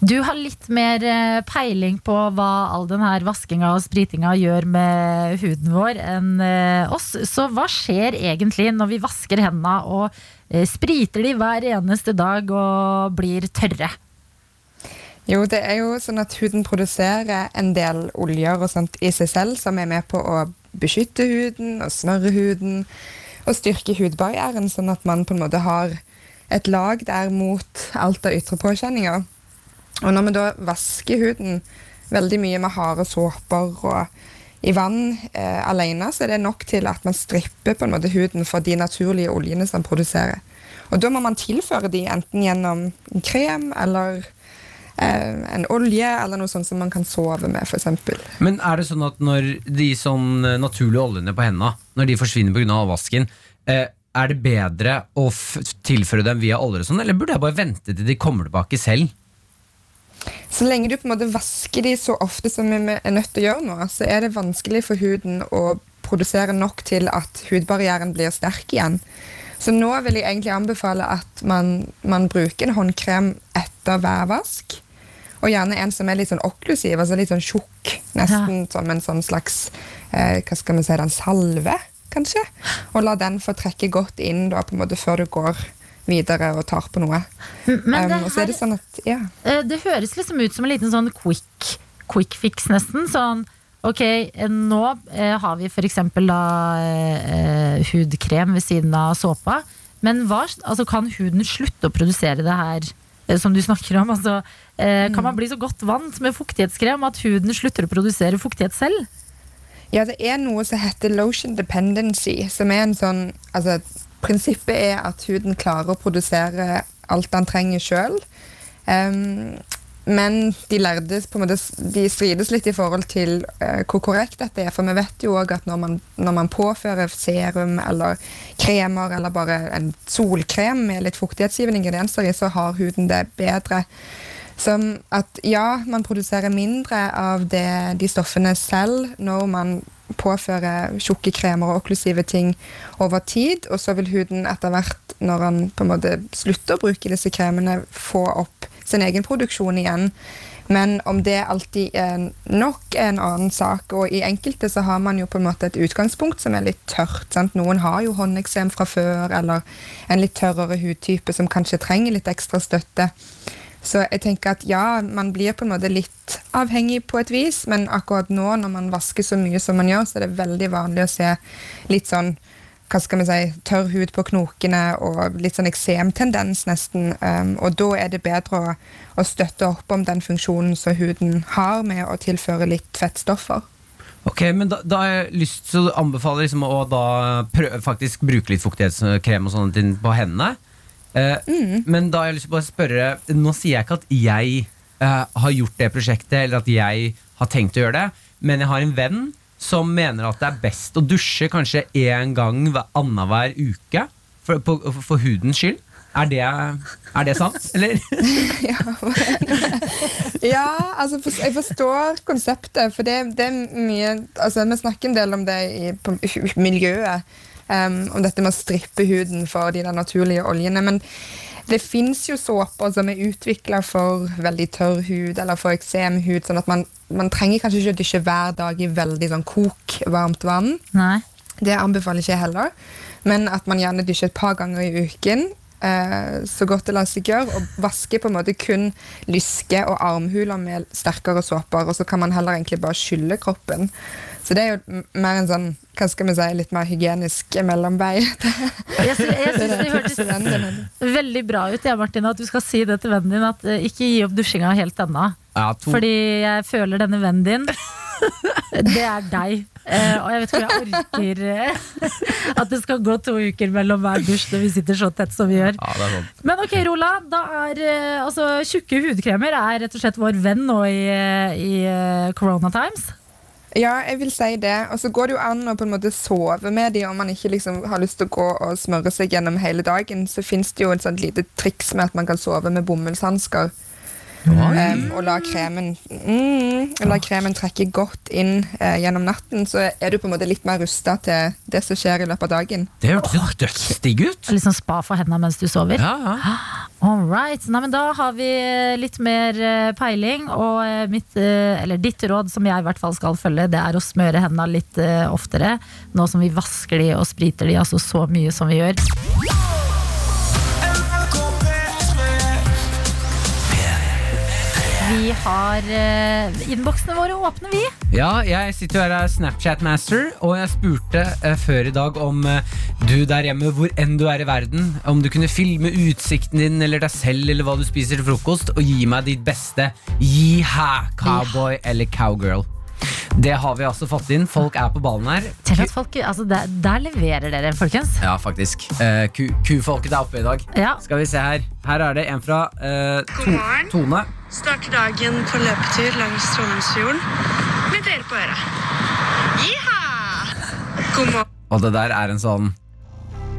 Du har litt mer eh, peiling på hva all den her vaskinga og spritinga gjør med huden vår enn oss. Så hva skjer egentlig når vi vasker hendene og spriter de hver eneste dag og blir tørre? Jo, det er jo sånn at huden produserer en del oljer og sånt i seg selv som er med på å beskytte huden og smøre huden og styrke hudbarrieren, sånn at man på en måte har et lag der mot alt av ytre påkjenninger. Og når vi da vasker huden veldig mye med harde såper og i vann eh, alene, så er det nok til at man stripper på en måte huden for de naturlige oljene som produserer. Og da må man tilføre de enten gjennom en krem eller en olje eller noe sånt som man kan sove med, f.eks. Men er det sånn at når de sånn eh, naturlige oljene på hendene Når de forsvinner pga. avvasken, eh, er det bedre å tilføre dem via olje, og sånn, eller burde jeg bare vente til de kommer tilbake selv? Så lenge du på en måte vasker de så ofte som vi er nødt til å gjøre nå, så er det vanskelig for huden å produsere nok til at hudbarrieren blir sterk igjen. Så nå vil jeg egentlig anbefale at man, man bruker en håndkrem etter hver vask. Og gjerne en som er litt sånn okklusiv, altså litt sånn tjukk. Nesten som en sånn slags eh, hva skal man si, en salve, kanskje. Og la den få trekke godt inn da, på en måte før du går videre og tar på noe. Men det, Um, og så er det sånn at, ja. eh, det høres liksom ut som en liten sånn quick, quick fix, nesten. Sånn Ok, eh, nå eh, har vi eksempel da eh, hudkrem ved siden av såpa. Men hva, altså, kan huden slutte å produsere det her eh, som du snakker om? Altså, eh, Kan man bli så godt vant med fuktighetskrem at huden slutter å produsere fuktighet selv? Ja, det er noe som heter lotion dependency, som er en sånn Altså, prinsippet er at huden klarer å produsere alt den trenger sjøl. Men de lærde på en måte, de strides litt i forhold til uh, hvor korrekt dette er. For vi vet jo òg at når man, når man påfører serum eller kremer eller bare en solkrem med litt fuktighetsgivende ingredienser i, så har huden det bedre. Som at ja, man produserer mindre av det, de stoffene selv når man påfører tjukke kremer og okklusive ting over tid, og så vil huden etter hvert, når han på en måte slutter å bruke disse kremene, få opp sin egen produksjon igjen. Men om det alltid er nok, er en annen sak. Og i enkelte så har man jo på en måte et utgangspunkt som er litt tørt. Sant? Noen har jo håndeksem fra før, eller en litt tørrere hudtype som kanskje trenger litt ekstra støtte. Så jeg tenker at ja, man blir på en måte litt avhengig på et vis, men akkurat nå når man vasker så mye som man gjør, så er det veldig vanlig å se litt sånn hva skal vi si, tørr hud på knokene og litt sånn eksemtendens nesten. Um, og da er det bedre å, å støtte opp om den funksjonen som huden har med å tilføre litt fettstoffer. Ok, men da, da har jeg lyst til å anbefale liksom å da prøve, faktisk bruke litt fuktighetskrem og sånne ting på hendene. Eh, Men da har jeg lyst til å bare spørre Nå sier jeg ikke at jeg eh, har gjort det prosjektet, eller at jeg har tenkt å gjøre det, men jeg har en venn som mener at det er best å dusje kanskje én gang hver- annenhver uke for, på, for hudens skyld. Er det, er det sant, eller? Ja, altså jeg forstår konseptet, for det, det er mye altså Vi snakker en del om det i på miljøet, um, om dette med å strippe huden for de der naturlige oljene. Men det fins jo såper som er utvikla for veldig tørr hud eller for eksemhud, sånn at man, man trenger kanskje ikke å dusje hver dag i veldig sånn kok varmt vann. Nei. Det anbefaler ikke jeg heller. Men at man gjerne dusjer et par ganger i uken. Eh, så godt det lar seg gjøre. Og vaske på en måte kun lyske og armhuler med sterkere såper. Og så kan man heller egentlig bare skylle kroppen. Så det er jo mer en sånn hva skal vi si, litt mer hygienisk mellomvei. Jeg, syns det hørtes veldig bra ut, ja, Martin, at du skal si det til vennen din. At eh, ikke gi opp dusjinga helt ennå. Ja, Fordi jeg føler denne vennen din Det er deg. Uh, og jeg vet ikke om jeg orker uh, at det skal gå to uker mellom hver dusj når vi sitter så tett som vi gjør. ja, det er sant. Men ok, Rola. Da er uh, altså Tjukke hudkremer er rett og slett vår venn nå i, eh, i eh, Corona Times. Ja, jeg vil si det. Og så går det jo an å på en måte sove med de om man ikke liksom har lyst til å gå og smøre seg gjennom hele dagen. Så fins det jo et sånt lite triks med at man kan sove med bomullshansker. Um, og la kremen, mm, la kremen trekke godt inn eh, gjennom natten, så er du på en måte litt mer rusta til det som skjer i løpet av dagen. Det hørtes jo dødsdigg ut. Litt sånn spa for hendene mens du sover. Ja, ja. All right. Nei, men da har vi litt mer eh, peiling, og eh, mitt, eh, eller ditt råd, som jeg i hvert fall skal følge, det er å smøre hendene litt eh, oftere. Nå som vi vasker de og spriter de altså så mye som vi gjør. Vi har uh, Innboksene våre åpne, vi. Ja, jeg sitter her er Snapchat-master, og jeg spurte uh, før i dag om uh, du der hjemme, hvor enn du er i verden, om du kunne filme utsikten din eller deg selv eller hva du spiser til frokost, og gi meg ditt beste. Gi-hæ, cowboy eller cowgirl. Det har vi altså fått inn. Folk er på ballen her. Tenk at folk, altså der, der leverer dere, folkens. Ja, faktisk. Eh, ku- Kufolket er oppe i dag. Ja. Skal vi se her. Her er det en fra eh, to Tone. Starter dagen på løpetur langs Trondheimsfjorden med dere på øret. Jiha! God morgen. Og det der er en sånn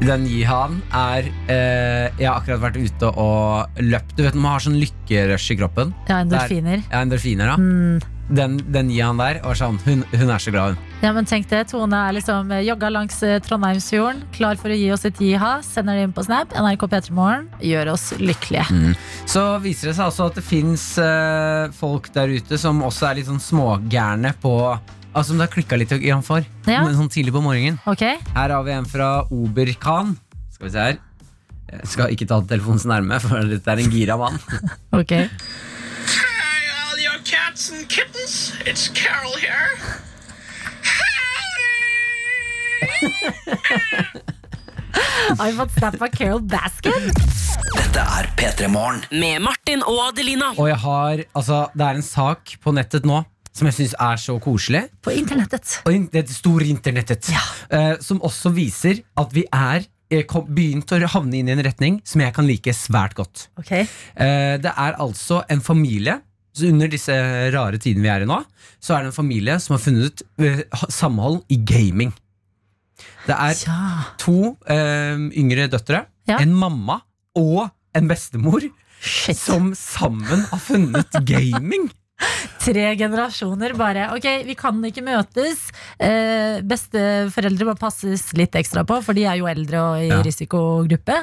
Den jihaen er eh, Jeg har akkurat vært ute og løpt. Du vet når man har sånn lykkerush i kroppen? Ja, endorfiner. Ja, endorfiner, da. Mm. Den, den jihaen der og sånn hun, hun er så glad, hun. Ja, men tenk det, Tone er liksom eh, jogga langs eh, Trondheimsfjorden, klar for å gi oss et jiha. Sender det inn på Snap. NRK P3morgen gjør oss lykkelige. Så viser det seg altså at det fins folk der ute som også er litt sånn smågærne på Altså som det har klikka litt igjen for. Ja. Sånn tidlig på morgenen. Okay. Her har vi en fra Oberkan. Skal vi se her. Jeg skal ikke ta telefonen så nærme, for dette er en gira mann. ok Hi, all your cats and kittens. It's Carol here. Har vi fått snap av Carol Baskin? Dette er P3 Morgen. Med Martin og Adelina. Og jeg har, altså, det er en sak på nettet nå som jeg syns er så koselig. På internettet. Og in- det store internettet. eh, som også viser at vi er eh, kom, begynt å havne inn i en retning som jeg kan like svært godt. Ok Eh, det er altså en familie så Under disse rare tidene vi er i nå, så er det en familie som har funnet ut samhold i gaming. Det er Ja. to eh, yngre døtre, Ja. en mamma og en bestemor Shit. som sammen har funnet gaming. Tre generasjoner bare. Ok, vi kan ikke møtes. Eh, besteforeldre må passes litt ekstra på, for de er jo eldre og i Ja. risikogruppe.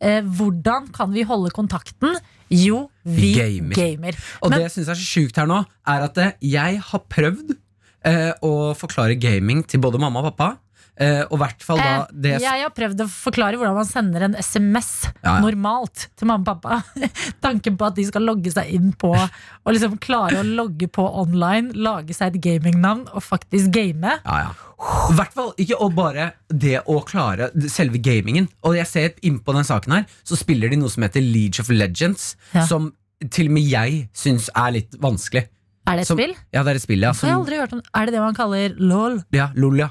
Eh, hvordan kan vi holde kontakten? Jo, vi Gamer. gamer. Og Men- det jeg syns er så sjukt her nå, er at jeg har prøvd eh, å forklare gaming til både mamma og pappa. Eh, og hvert fall da Eh, det jeg har prøvd å forklare hvordan man sender en SMS Ja, ja. normalt til mamma og pappa. Tanken på at de skal logge seg inn på og liksom klare å logge på online, lage seg et gamingnavn og faktisk game. Ja, ja. I hvert fall ikke og bare det å klare selve gamingen. Og jeg ser innpå den saken her, så spiller de noe som heter League of Legends. Ja. Som til og med jeg syns er litt vanskelig. Er det et Som, spill? ja, det er et spill, ja. Som, aldri hørt om. Er det det man kaller lol? ja, LOL, ja.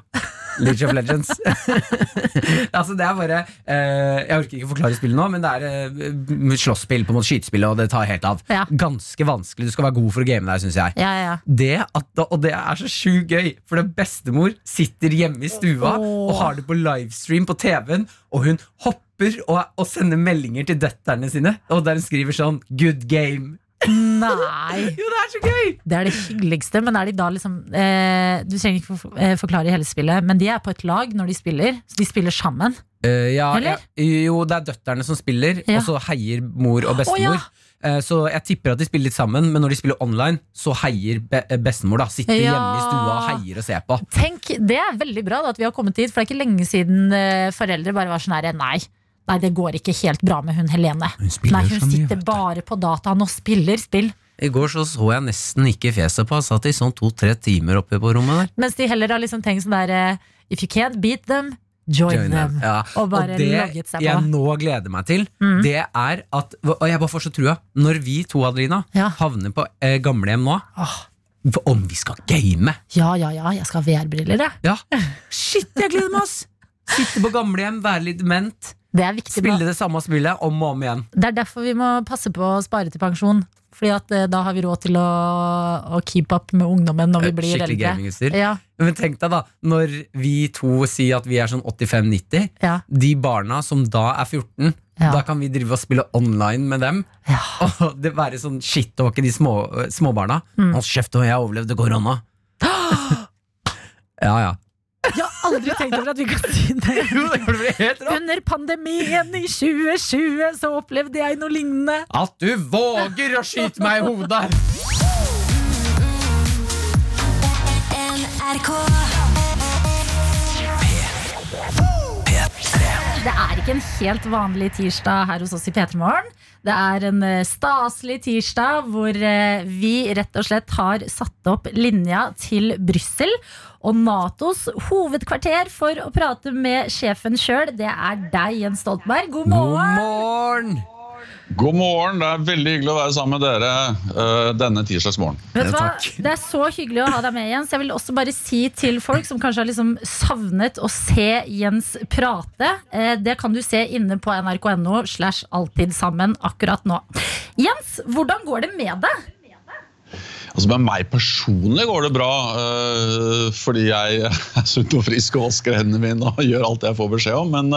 League of Legends. altså, det er bare eh, Jeg orker ikke forklare spillet nå, men det er eh, slåsspill, på en måte skytespill, og det tar helt av. Ja. Ganske vanskelig. Du skal være god for å game der, syns jeg. Ja, ja, ja. Det at, og det er så sjukt gøy, for det bestemor sitter hjemme i stua oh. og har det på livestream på TV-en, og hun hopper og, og sender meldinger til døtterne sine, og der hun skriver sånn 'good game'. Nei! Jo, det er så gøy! Det er det hyggeligste, men er de da liksom eh, Du trenger ikke for, eh, forklare hele spillet, men de er på et lag når de spiller. Så de spiller sammen. Eh, ja, Eller? ja, jo, det er døtterne som spiller, Ja. og så heier mor og bestemor. Oh, ja. Eh, Så jeg tipper at de spiller litt sammen, men når de spiller online, så heier be eh, bestemor. da Sitter Ja. hjemme i stua og heier og ser på. Tenk, Det er veldig bra da, at vi har kommet hit, for det er ikke lenge siden eh, foreldre bare var sånn her Nei, nei, det går ikke helt bra med hun Helene. Hun Nei, hun sitter mye, bare på dataen og spiller spill. I går så, så jeg nesten ikke fjeset på Han satt i sånn to-tre timer oppe på rommet der. Mens de heller har liksom tenkt sånn der eh, If you can't beat them, join, Join them. Ja. Og bare det logget seg på. jeg nå gleder meg til, mm. det er at Og jeg bare får så trua. Når vi to, Adelina, Ja. havner på eh, gamlehjem nå Åh. Om vi skal game! Ja, ja, ja, jeg skal ha VR-briller, jeg. Ja. Shit, jeg gleder meg, ass! Sitte på gamlehjem, være litt dement, Det er viktig. spille det samme spillet om og om igjen. Det er derfor vi må passe på å spare til pensjon. Fordi at eh, da har vi råd til å, å keep up med ungdommen når vi Eh, blir Skikkelig eldre. gamingutstyr. Ja, Men tenk deg da, når vi to sier at vi er sånn 85-90, ja, de barna som da er 14, Ja. da kan vi drive og spille online med dem. ja. Og det være sånn shit-talke de små, småbarna. Mm. Hold kjeft, og jeg overlevde korona. ja, ja. Jeg har aldri tenkt over at vi kan si det. Jo, det blir helt rått. Under pandemien i 2020 så opplevde jeg noe lignende. At du våger å skyte meg i hodet! Det er ikke en helt vanlig tirsdag her hos oss i P3 Morgen. Det er en eh, staselig tirsdag hvor eh, vi rett og slett har satt opp linja til Brussel. Og Natos hovedkvarter for å prate med sjefen sjøl, det er deg, Jens Stoltenberg. God God morgen! God morgen, det er veldig hyggelig å være sammen med dere uh, denne tirsdagsmorgen. Vet du hva? Det er så hyggelig å ha deg med, Jens. Jeg vil også bare si til folk som kanskje har liksom savnet å se Jens prate. uh, det kan du se inne på nrk.no slash alltid sammen akkurat nå. Jens, hvordan går det med deg? Altså Med meg personlig går det bra, uh, fordi jeg er sunn og frisk og vasker hendene mine og gjør alt jeg får beskjed om. Men,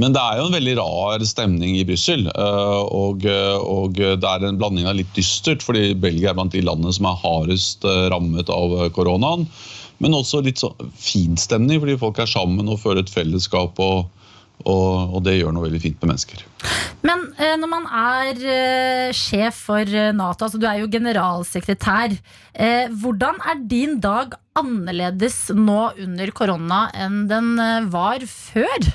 men det er jo en veldig rar stemning i Brussel. eh, og, og det er en blanding av litt dystert, fordi Belgia er blant de landene som er hardest eh, rammet av koronaen. Men også litt sånn fin stemning, fordi folk er sammen og føler et fellesskap. og og, det gjør noe veldig fint med mennesker. Men eh, når man er eh, sjef for eh, Nato, altså du er jo generalsekretær, eh, hvordan er din dag annerledes nå under korona enn den eh, var før?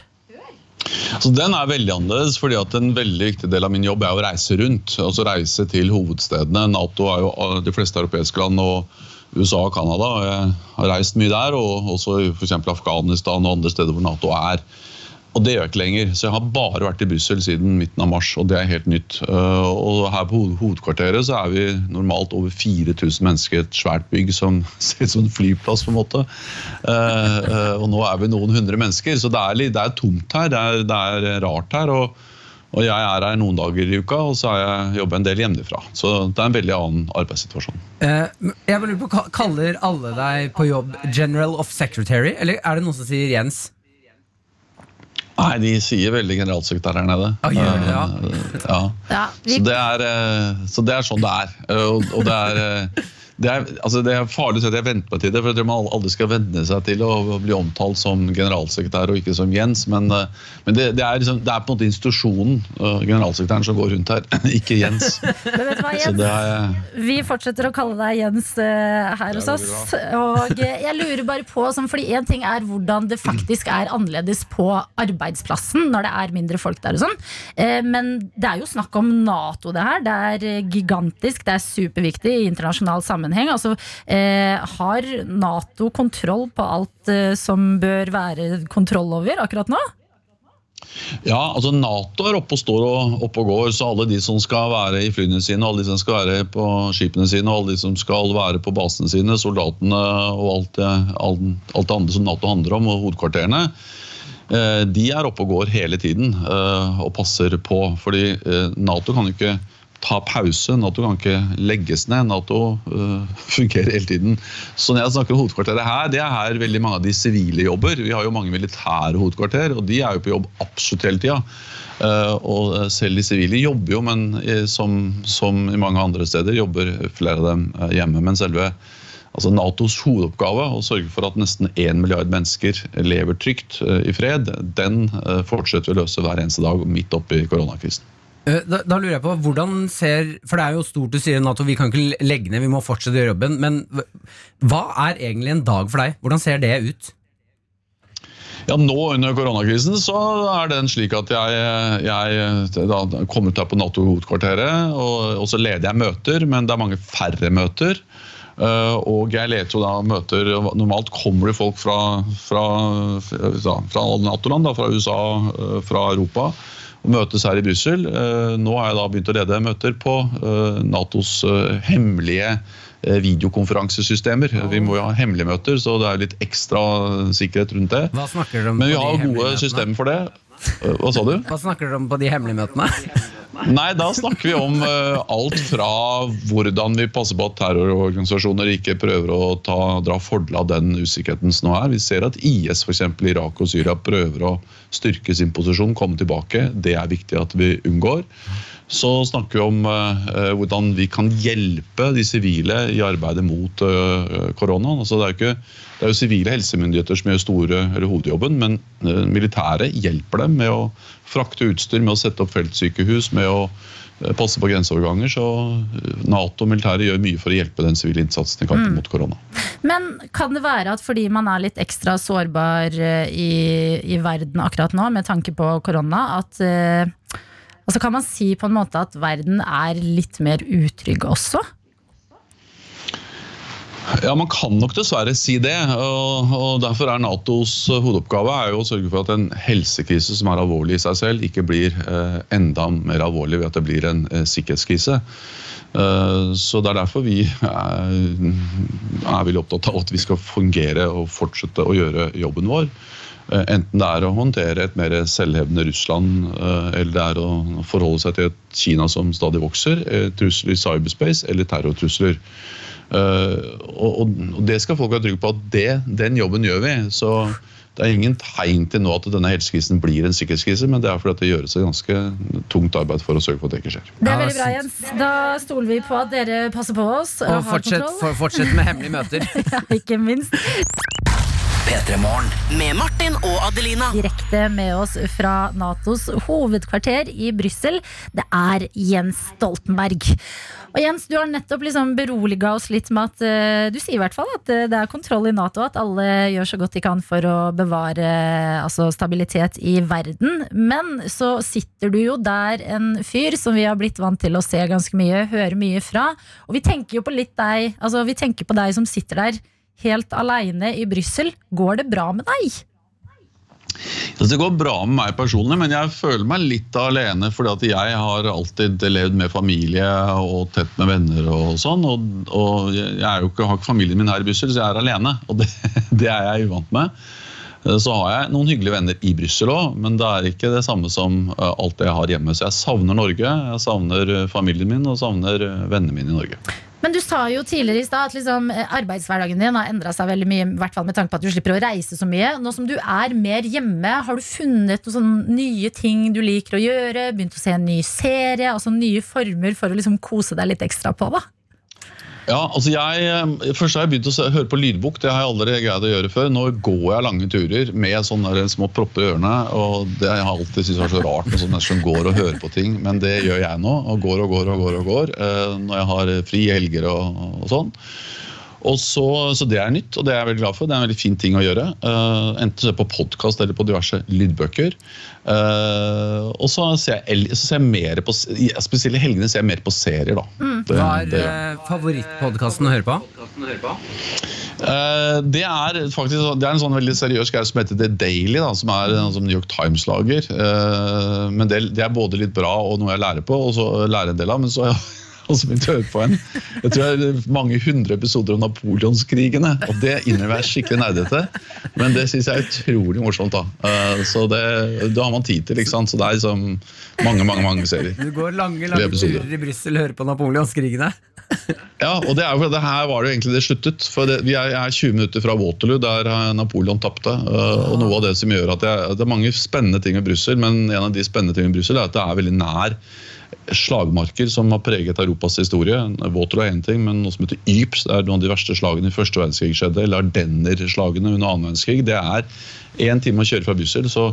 Så Den er veldig annerledes, fordi at en veldig viktig del av min jobb er å reise rundt. altså Reise til hovedstedene. Nato er jo de fleste europeiske land og USA og Canada. Jeg har reist mye der, og også f.eks. Afghanistan og andre steder hvor Nato er. Og det gjør jeg ikke lenger. Så jeg har bare vært i Brussel siden midten av mars, og det er helt nytt. Uh, Og her på hovedkvarteret så er vi normalt over 4000 mennesker i et svært bygg som ser ut som en flyplass, på en måte. Uh, uh, Og nå er vi noen hundre mennesker, så det er, litt, det er tomt her. Det er, det er rart her. og og jeg er her noen dager i uka, og så har jeg jobber en del hjemmefra. Så det er en veldig annen arbeidssituasjon. Eh, jeg lurer på, Kaller alle deg på jobb General of Secretary, eller er det noen som sier Jens? Nei, de sier veldig generalsekretær her nede. Ah, ja. Ja. Ja, vi, Så, det er, eh, så det er sånn det er. Eh, Og, og det er det er, altså det er farlig å si at jeg venter meg til det, for jeg tror man aldri skal venne seg til å bli omtalt som generalsekretær og ikke som Jens. Men, eh, men det, det, er liksom, det er på en måte institusjonen, eh, generalsekretæren, som går rundt her, ikke Jens. men vet du hva, Så Jens? det er, Vi fortsetter å kalle deg Jens eh, her hos oss. Og eh, jeg lurer bare på, sånn, fordi én ting er hvordan det faktisk er annerledes på arbeidsplassen når det er mindre folk der og sånn. Eh, Men det er jo snakk om Nato, det her. Det er eh, gigantisk, det er superviktig i internasjonal sammenheng. Altså, eh, har Nato kontroll på alt eh, som bør være kontroll over akkurat nå? ja, altså Nato er oppe og står og, oppe og går, så alle de som skal være i flyene sine, alle de som skal være på skipene sine, og alle de som skal være på basene sine, soldatene og alt alt, alt det andre som Nato handler om, og hovedkvarterene, eh, de er oppe og går hele tiden eh, og passer på. Fordi eh, Nato kan jo ikke ta pause, Nato kan ikke legges ned. Nato eh, fungerer hele tiden. Så når jeg snakker om hovedkvarteret her, det er her veldig mange av de sivile jobber. Vi har jo mange militære hovedkvarter, og de er jo på jobb absolutt hele tida. Uh, og selv de sivile jobber jo, men eh, som, som i mange andre steder jobber flere av dem eh, hjemme. Men selve altså Natos hovedoppgave, å sørge for at nesten 1 milliard mennesker lever trygt uh, i fred, den uh, fortsetter vi å løse hver eneste dag midt oppi koronakrisen. Eh, Da, da lurer jeg på, hvordan ser For det er jo stort du sier Nato, vi kan ikke legge ned, vi må fortsette å gjøre jobben. Men hva- er egentlig en dag for deg? Hvordan ser det ut? Ja, Nå under koronakrisen så er den slik at jeg, jeg da kommer ut her på Nato-hovedkvarteret, og, og så leder jeg møter, men det er mange færre møter. Eh, og jeg leder jo da møter Normalt kommer det folk fra, fra, fra, fra Nato-land, fra USA, eh, fra Europa, og møtes her i Brussel. Eh, Nå har jeg da begynt å lede møter på eh, Natos eh, hemmelige videokonferansesystemer. Vi må jo ha hemmelige møter, så det er litt ekstra sikkerhet rundt det. Hva snakker du om Men vi har gode systemer for det. Eh, Hva sa du? Hva snakker dere om på de hemmelige møtene? Nei, da snakker vi om uh, alt fra hvordan vi passer på at terrororganisasjoner ikke prøver å ta, dra fordel av den usikkerheten som nå er. Vi ser at IS eksempel, i Irak og Syria prøver å styrke sin posisjon, komme tilbake. Det er viktig at vi unngår. Så snakker vi om uh, hvordan vi kan hjelpe de sivile i arbeidet mot uh, koronaen. Altså, det, er jo ikke, det er jo sivile helsemyndigheter som gjør store, eller hovedjobben, men uh, militære hjelper dem med å frakte utstyr, med å sette opp feltsykehus, med å eh, passe på grenseoverganger. Så eh, Nato og militæret gjør mye for å hjelpe den sivile innsatsen i kampen mot korona. Men kan det være at fordi man er litt ekstra sårbar eh, i, i verden akkurat nå, med tanke på korona, at eh, så kan man si på en måte at verden er litt mer utrygg også? Ja, Man kan nok dessverre si det. og, og Derfor er Natos hovedoppgave er jo å sørge for at en helsekrise som er alvorlig i seg selv, ikke blir eh, enda mer alvorlig ved at det blir en eh, sikkerhetskrise. Eh, så Det er derfor vi er, er veldig opptatt av at vi skal fungere og fortsette å gjøre jobben vår. Eh, Enten det er å håndtere et mer selvhevdende Russland, eh, eller det er å forholde seg til et Kina som stadig vokser, eh, trusler i cyberspace eller terrortrusler. Eh, Og, og og det skal folk være trygge på at det, den jobben gjør vi. Så det er ingen tegn til nå at denne helsekrisen blir en sikkerhetskrise, men det er fordi at det gjøres et ganske tungt arbeid for å sørge for at det ikke skjer. Det er veldig bra, Jens. Da stoler vi på at dere passer på oss. Og har fortsett, kontroll. for, fortsett med hemmelige møter. Ja, ikke minst. P3 Morgen. Med Martin og Adelina. Direkte med oss fra Natos hovedkvarter i Brussel. Det er Jens Stoltenberg. Og Jens, du har nettopp liksom beroliga oss litt med at eh, du sier i hvert fall at eh, det er kontroll i Nato, at alle gjør så godt de kan for å bevare eh, altså, stabilitet i verden. Men så sitter du jo der en fyr som vi har blitt vant til å se ganske mye, høre mye fra. Og vi tenker jo på litt deg, altså vi tenker på deg som sitter der helt aleine i Brussel. Går det bra med deg? Altså, det går bra med meg personlig, men jeg føler meg litt alene. fordi jeg har alltid levd med familie og tett med venner. Og sånn, og, og jeg ikke, har ikke familien min her i Brussel, så jeg er alene. Og det, det er jeg uvant med. Så har jeg noen hyggelige venner i Brussel òg, men det er ikke det samme som eh, alt det jeg har hjemme. Så jeg savner Norge, jeg savner familien min og savner eh, vennene mine i Norge. Men du sa jo tidligere i stad at liksom, eh, arbeidshverdagen din har endra seg veldig mye. I hvert fall med tanke på at du slipper å reise så mye. Nå som du er mer hjemme, har du funnet noen nye ting du liker å gjøre? Begynt å se en ny serie? Altså nye former for å liksom kose deg litt ekstra på? da Ja, altså jeg, eh, Først har jeg begynt å høre på lydbok. Det har jeg aldri greid å gjøre før. Nå går jeg lange turer med sånne små propper i ørene. og Det har jeg alltid syntes var så rart med sånne som går og hører på ting. Men det gjør jeg nå. og Går og går og går og går eh, når jeg har fri helger og, og sånn. Og så, så Det er nytt, og det er jeg veldig glad for. Det er en veldig fin ting å gjøre. Uh, enten på podkast eller på diverse lydbøker. Uh, og så ser jeg, så ser jeg mer på Spesielt i helgene ser jeg mer på serier. da. Det- Hva er jeg. eh, favorittpodkasten å høre på? Uh, det er faktisk det er en sånn veldig seriøs greie som heter The Daily, da, som er som New York Times lager. Men det, det er både litt bra og noe jeg lærer på, og så lærer en del av. Men så har så begynte begynt å høre på en jeg tror det er mange hundre episoder om napoleonskrigene. Og det innebærer er skikkelig nerdete, men det syns jeg er utrolig morsomt. da. Eh, så det, det har man tid til, ikke sant. Så det er liksom mange, mange, mange serier. Du går lange lange turer i Brussel og hører på napoleonskrigene. Ja, og det er jo det her var det jo egentlig det sluttet. For det, vi er, er 20 minutter fra Waterloo, der eh, Napoleon tapte. eh, Og noe av det som gjør at jeg, Det er mange spennende ting med Brussel, men en av de spennende tingene med Brussel er at det er veldig nær slagmarker som har preget Europas historie. Waterloo er én ting, men noe som heter Ypres, det er noen av de verste slagene i første verdenskrig skjedde. Eller Ardenner-slagene under annen verdenskrig. Det er én time å kjøre fra Brussel. så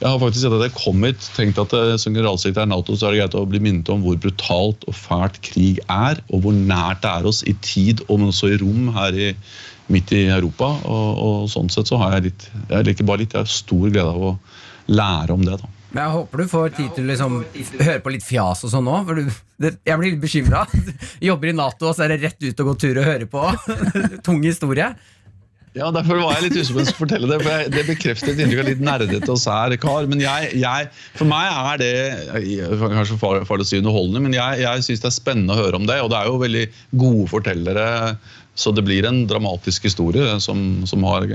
jeg har faktisk sett at jeg kom hit, tenkt at eh, Som generalsekretær i Nato så er det greit å bli minnet om hvor brutalt og fælt krig er, og hvor nært det er oss i tid, og men også i rom her i, midt i Europa. Og, og sånn sett så har jeg litt Jeg liker bare litt, jeg har stor glede av å lære om det. da. Men jeg håper du får tid til å liksom, høre på litt fjas og sånn det, jeg blir litt bekymra. Jobber i Nato, og så er det rett ut og gå tur og høre på. Tung historie. Ja, Derfor var jeg litt usikker på å fortelle det. for Det bekreftet et inntrykk av litt nerdete og sær kar. Men jeg, jeg, for meg er det kanskje farlig å si underholdende, men jeg, jeg syns det er spennende å høre om det. Og det er jo veldig gode fortellere. Så det blir en dramatisk historie som, som, har,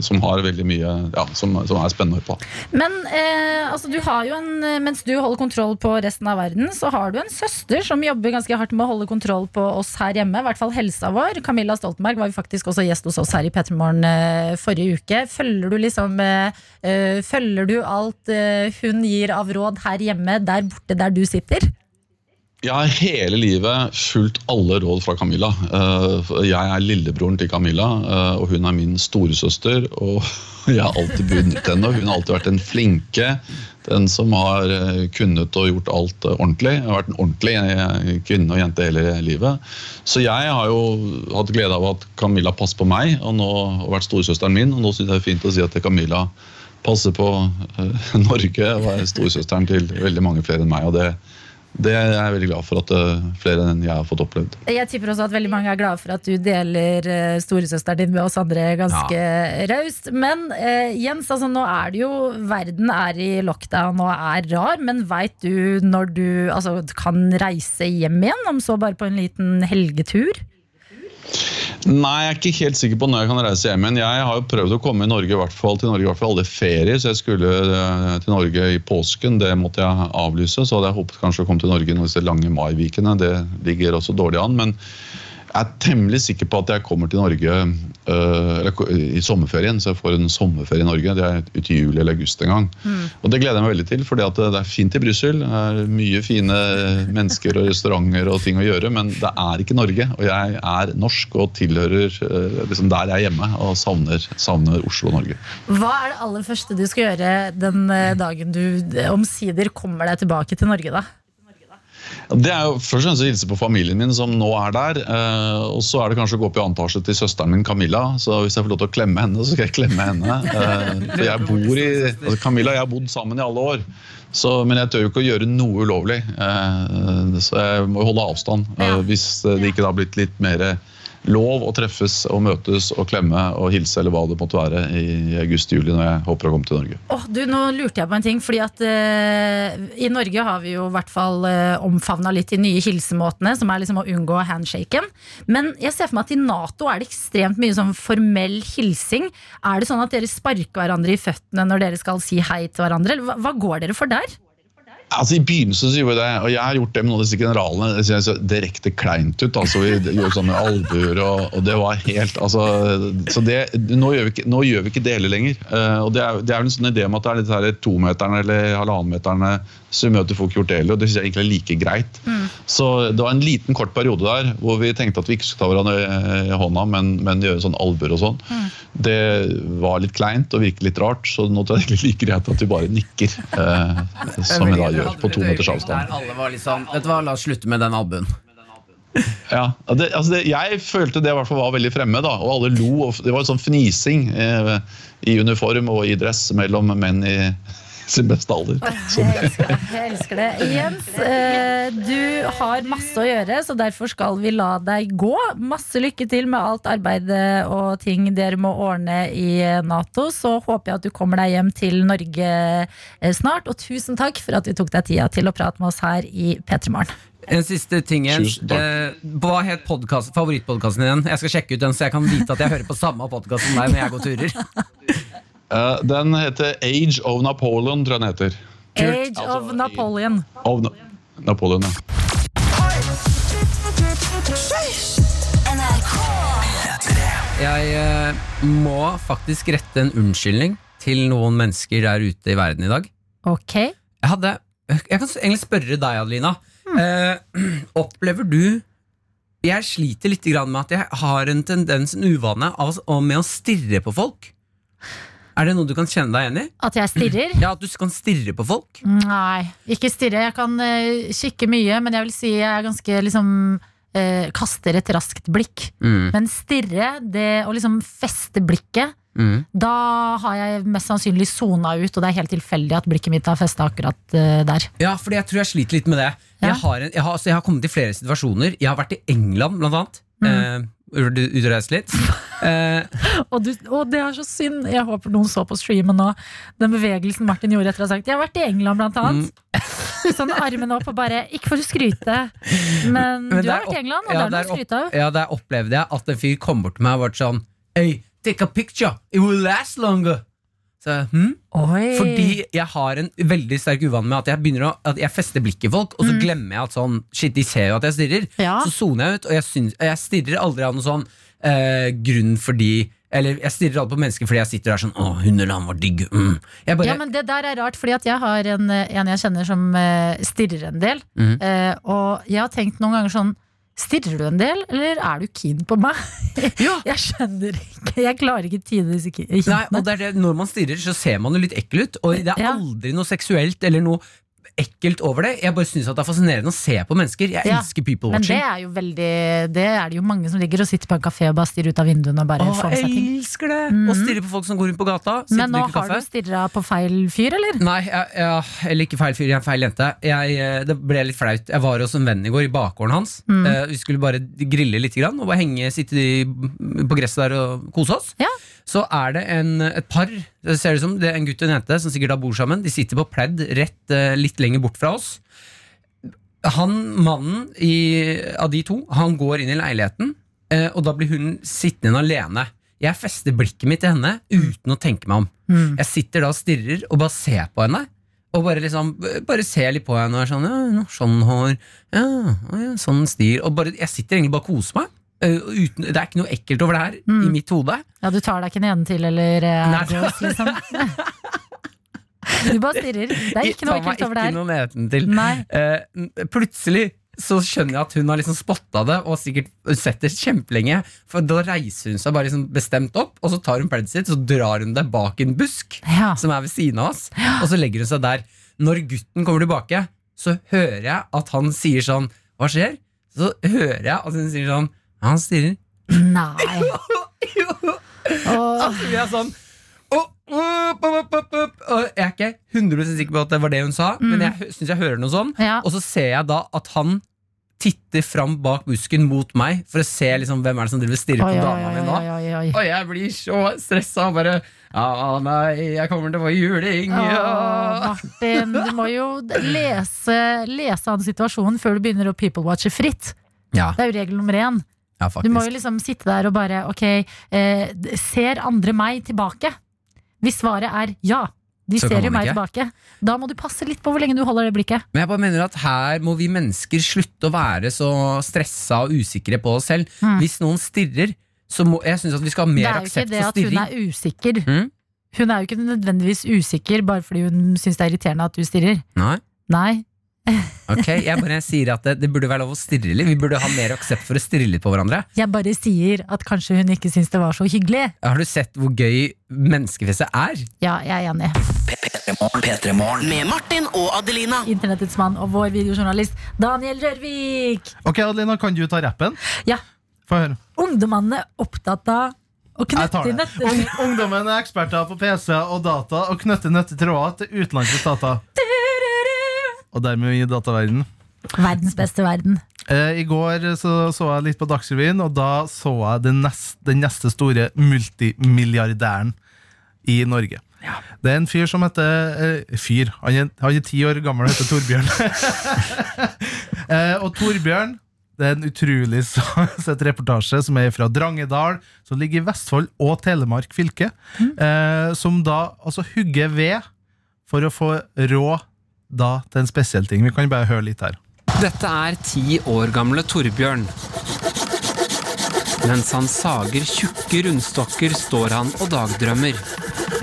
som har veldig mye ja, som, som er spennende på. Men eh, altså, du har jo en, mens du holder kontroll på resten av verden, så har du en søster som jobber ganske hardt med å holde kontroll på oss her hjemme. I hvert fall helsa vår. Camilla Stoltenberg var jo faktisk også gjest hos oss her i P3 eh, forrige uke. Følger du liksom eh, eh, Følger du alt eh, hun gir av råd her hjemme, der borte der du sitter? Jeg har hele livet fulgt alle råd fra Camilla. Eh, Jeg er lillebroren til Camilla, eh, og hun er min storesøster. Og jeg har alltid beundret henne. Hun har alltid vært den flinke, den som har eh, kunnet og gjort alt ordentlig. Jeg har vært en ordentlig kvinne og jente hele livet. Så jeg har jo hatt glede av at Camilla passer på meg, og nå har vært storesøsteren min. Og nå syns jeg det er fint å si at Camilla passer på Norge og er storesøsteren til veldig mange flere enn meg. og det Det er jeg veldig glad for at eh, flere enn jeg har fått opplevd. Jeg tipper også at veldig mange er glade for at du deler uh, storesøsteren din med oss andre ganske raust. Men eh, Jens, altså, nå er det jo Verden er i lockdown og er rar, men veit du når du altså, kan reise hjem igjen? Om så bare på en liten helgetur? Nei, jeg er ikke helt sikker på når jeg kan reise hjem igjen. Jeg har jo prøvd å komme i Norge, i hvert fall til Norge i hvert fall alle ferier, så jeg skulle eh, til Norge i påsken. Det måtte jeg avlyse. Så hadde jeg håpet kanskje å komme til Norge i disse lange maivikene. Det ligger også dårlig an. men jeg er temmelig sikker på at jeg kommer til Norge i sommerferien. Så jeg får en sommerferie i Norge. Det er uti juli eller august en gang. Og det gleder jeg meg veldig til, for det er fint i Brussel. Det er mye fine mennesker og restauranter og ting å gjøre, men det er ikke Norge. Og jeg er norsk og tilhører øh, liksom der jeg er hjemme og savner, savner Oslo og Norge. Hva er det aller første du skal gjøre den eh, dagen du eh, omsider kommer deg tilbake til Norge, da? Det er jo først og fremst å hilse på familien min som nå er der. Eh, og så er det kanskje å gå opp i annen etasje til søsteren min Camilla. Så hvis jeg får lov til å klemme henne, så skal jeg klemme henne. Eh, for jeg bor i altså Camilla og jeg har bodd sammen i alle år. Så, men jeg tør jo ikke å gjøre noe ulovlig. Eh, så jeg må jo holde avstand. Eh, hvis det ikke da har blitt litt mer lov å treffes og møtes og klemme og hilse eller hva det måtte være i august-juli når jeg håper å komme til Norge. Åh, du, nå lurte jeg på en ting, fordi at uh, I Norge har vi jo i hvert fall uh, omfavna litt de nye hilsemåtene, som er liksom å unngå handshaken. Men jeg ser for meg at i Nato er det ekstremt mye sånn formell hilsing. Er det sånn at dere sparker hverandre i føttene når dere skal si hei til hverandre? Hva, hva går dere for der? Altså I begynnelsen så gjorde jeg det, og jeg har gjort det med noen av disse generalene. Det ser så direkte kleint ut. altså Vi gjorde sånne albuer, og, og det var helt altså, så det, nå, gjør vi ikke, nå gjør vi ikke det heller lenger. Uh, og Det er, vel en sånn idé om at det er disse her tometerne eller halvannenmeterne som møter folk gjort det heller, og det syns jeg egentlig er like greit. Så det var en liten kort periode der hvor vi tenkte at vi ikke skulle ta hverandre i hånda, men, men gjøre sånn albuer og sånn. Det var litt kleint og virket litt rart, så nå tror jeg det er egentlig like greit at vi bare nikker. Eh, som vi da gjør på to meters avstand. Der alle var sånn, vet du hva, La oss slutte med den albuen. Ja, det, altså det, Jeg følte det i hvert fall var veldig fremme, da, og alle lo. og Det var en sånn fnising eh, i uniform og i dress mellom menn i sin beste alder. Jeg elsker det. Jeg elsker det. Jens, eh, du har masse å gjøre, så derfor skal vi la deg gå. Masse lykke til med alt arbeidet og ting dere må ordne i Nato. Så håper jeg at du kommer deg hjem til Norge eh, snart. Og tusen takk for at du tok deg tida til å prate med oss her i P3 Morgen. En siste ting. Eh, Hva het podcast, favorittpodkasten din? Jeg skal sjekke ut den, så jeg kan vite at jeg hører på samme podkast som deg når jeg går turer. Eh, den heter Age of Napoleon, tror jeg den heter. Age of Napoleon. Of Na Napoleon, ja. Jeg uh, må faktisk rette en unnskyldning til noen mennesker der ute i verden i dag. Ok. Jeg hadde Jeg kan egentlig spørre deg, Adelina. Eh, opplever du Jeg sliter litt grann med at jeg har en tendens, en uvane, av, med å stirre på folk. Er det noe du kan kjenne deg igjen i? At jeg stirrer? Ja, At du kan stirre på folk? Nei, ikke stirre. Jeg kan uh, kikke mye, men jeg vil si jeg er ganske liksom uh, Kaster et raskt blikk. Mm. Men stirre, det å liksom feste blikket, Mm. da har jeg mest sannsynlig sona ut, og det er helt tilfeldig at blikket mitt har festa akkurat uh, der. Ja, fordi jeg tror jeg sliter litt med det. Ja. Jeg, har en, jeg, har, altså, jeg har kommet i flere situasjoner. Jeg har vært i England, blant annet. Mm. Litt. Eh, Og, du, og det er så synd! Jeg håper noen så på streamen nå. Den bevegelsen Martin gjorde etter å ha sagt 'Jeg har vært i England', blant annet. Mm. Sånn armen opp og bare Ikke for å skryte, men, Men du har vært i England, og ja, det er noe å skryte av. Ja, der opplevde jeg at en fyr kom bort til meg og var sånn Hey, take a picture, it will last longer. Så, hm? Fordi jeg har en veldig sterk uvane med at jeg begynner å At jeg fester blikket folk, og så glemmer jeg at sånn Shit, de ser jo at jeg stirrer. Mm. Ja. Så soner jeg ut, og jeg, syns, jeg stirrer aldri av noen sånn eh, grunn fordi Eller jeg stirrer aldri på mennesker fordi jeg sitter der sånn Å, hun eller han var digg. Mm. Bare Ja, men det der er rart, fordi at jeg har en, en jeg kjenner som eh, stirrer en del. Mm. Eh, og jeg har tenkt noen ganger sånn Stirrer du en del, eller er du keen på meg? Jeg skjønner ikke. Jeg klarer ikke tide disse ki- Nei, og det er det, Når man stirrer, så ser man jo litt ekkel ut. Og det er aldri noe seksuelt eller noe ekkelt over det. Jeg bare syns det er fascinerende å se på mennesker. Jeg Ja, elsker people watching. Men det er jo veldig Det er det jo mange som ligger og sitter på en kafé og bare stirrer ut av vinduene og bare Åh, får med seg jeg elsker det! Mm. Og stirre på folk som går rundt på gata. Men nå har du stirra på feil fyr, eller? Nei, jeg, jeg, eller ikke feil fyr, jeg er feil jente. Jeg, eh, det ble litt flaut. Jeg var hos en venn i går, i bakgården hans. Mm. Vi skulle bare grille litt grann, og bare henge, sitte på gresset der og kose oss. Ja. Så er det en, et par, det ser det som, det er en gutt og en jente som sikkert da bor sammen. De sitter på pledd rett eh, litt lenger bort fra oss. Han, mannen i, av de to, han går inn i leiligheten, eh, og da blir hun sittende alene. Jeg fester blikket mitt til henne uten å tenke meg om. Mm. Jeg sitter da og stirrer og bare ser på henne. Og bare liksom Bare ser litt på henne og er sånn ja, Sånn hår, ja, ja, sånn stil. Og bare, jeg sitter egentlig bare og koser meg. Eh, uten, det er ikke noe ekkelt over det her Mm. i mitt hode. Ja, du tar deg ikke nedentil eller eh, Nei. Ergos, liksom? Du bare stirrer. Det er ikke noe ekkelt over det ikke her. noe nedentil. Nei. Uh, plutselig så skjønner jeg at hun har liksom spotta det og sikkert sett det kjempelenge. For da reiser hun seg bare liksom bestemt opp, og så tar hun pledget sitt, så drar hun det bak en busk Ja. som er ved siden av oss, og så legger hun seg der. Når gutten kommer tilbake, så hører jeg at han sier sånn Hva skjer? Så hører jeg at hun sier sånn Han stirrer. Nei. Jo. Åh. Altså, vi er sånn «Å, opp, opp, opp, opp». Og Jeg er ikke 100% sikker på at det var det hun sa, men jeg syns jeg hører noe sånn. Ja. Og så ser jeg da at han titter fram bak busken mot meg for å se liksom hvem er det som driver og stirrer på oi, dama oi, mi nå. oi, oi, oi. Og jeg blir så stressa og bare Ja, nei, jeg kommer til å få juling. Åh, Ja. Martin, du må jo lese, lese an situasjonen før du begynner å people-watche fritt. Ja, Det er jo regel nummer én. Ja, Du må jo liksom sitte der og bare Ok, eh, ser andre meg tilbake? Hvis svaret er ja, de Så ser jo meg tilbake, da må du passe litt på hvor lenge du holder det blikket. Men jeg bare mener at her må vi mennesker slutte å være så stressa og usikre på oss selv. Mm. Hvis noen stirrer, så må jeg synes at vi skal ha mer aksept. Det er jo ikke det at hun er usikker. Mm? Hun er jo ikke nødvendigvis usikker bare fordi hun syns det er irriterende at du stirrer. Nei? Nei. Ok, jeg bare sier at det, det burde være lov å stirre litt. Vi burde ha mer aksept for å stirre litt på hverandre. Jeg bare sier at kanskje hun ikke syns det var så hyggelig. Har du sett hvor gøy menneskefjeset er? Ja, jeg er enig. P3 Morgen. Med Martin og Adelina. Internettets mann og vår videojournalist Daniel Rørvik. Ok, Adelina, kan du ta rappen? Ja. Få høre. Ungdommene opptatt av å knytte nøtter Ung, ungdommen er eksperter på PC og data og knytter nøttetråder til utenlandske stater. Og dermed i dataverden. Verdens beste verden. Eh, I går så, så jeg litt på Dagsrevyen, og da så jeg den neste, den neste store multimilliardæren i Norge. Det er en fyr som heter eh, Fyr. Han er, han er ti år gammel og heter Torbjørn. eh, og Torbjørn det er en utrolig sett reportasje som er fra Drangedal, som ligger i Vestfold og Telemark fylke. Eh, som da altså hugger ved for å få råd da til en spesiell ting. Vi kan bare høre litt her. Dette er ti år gamle Torbjørn. Mens han sager tjukke rundstokker, står han og dagdrømmer.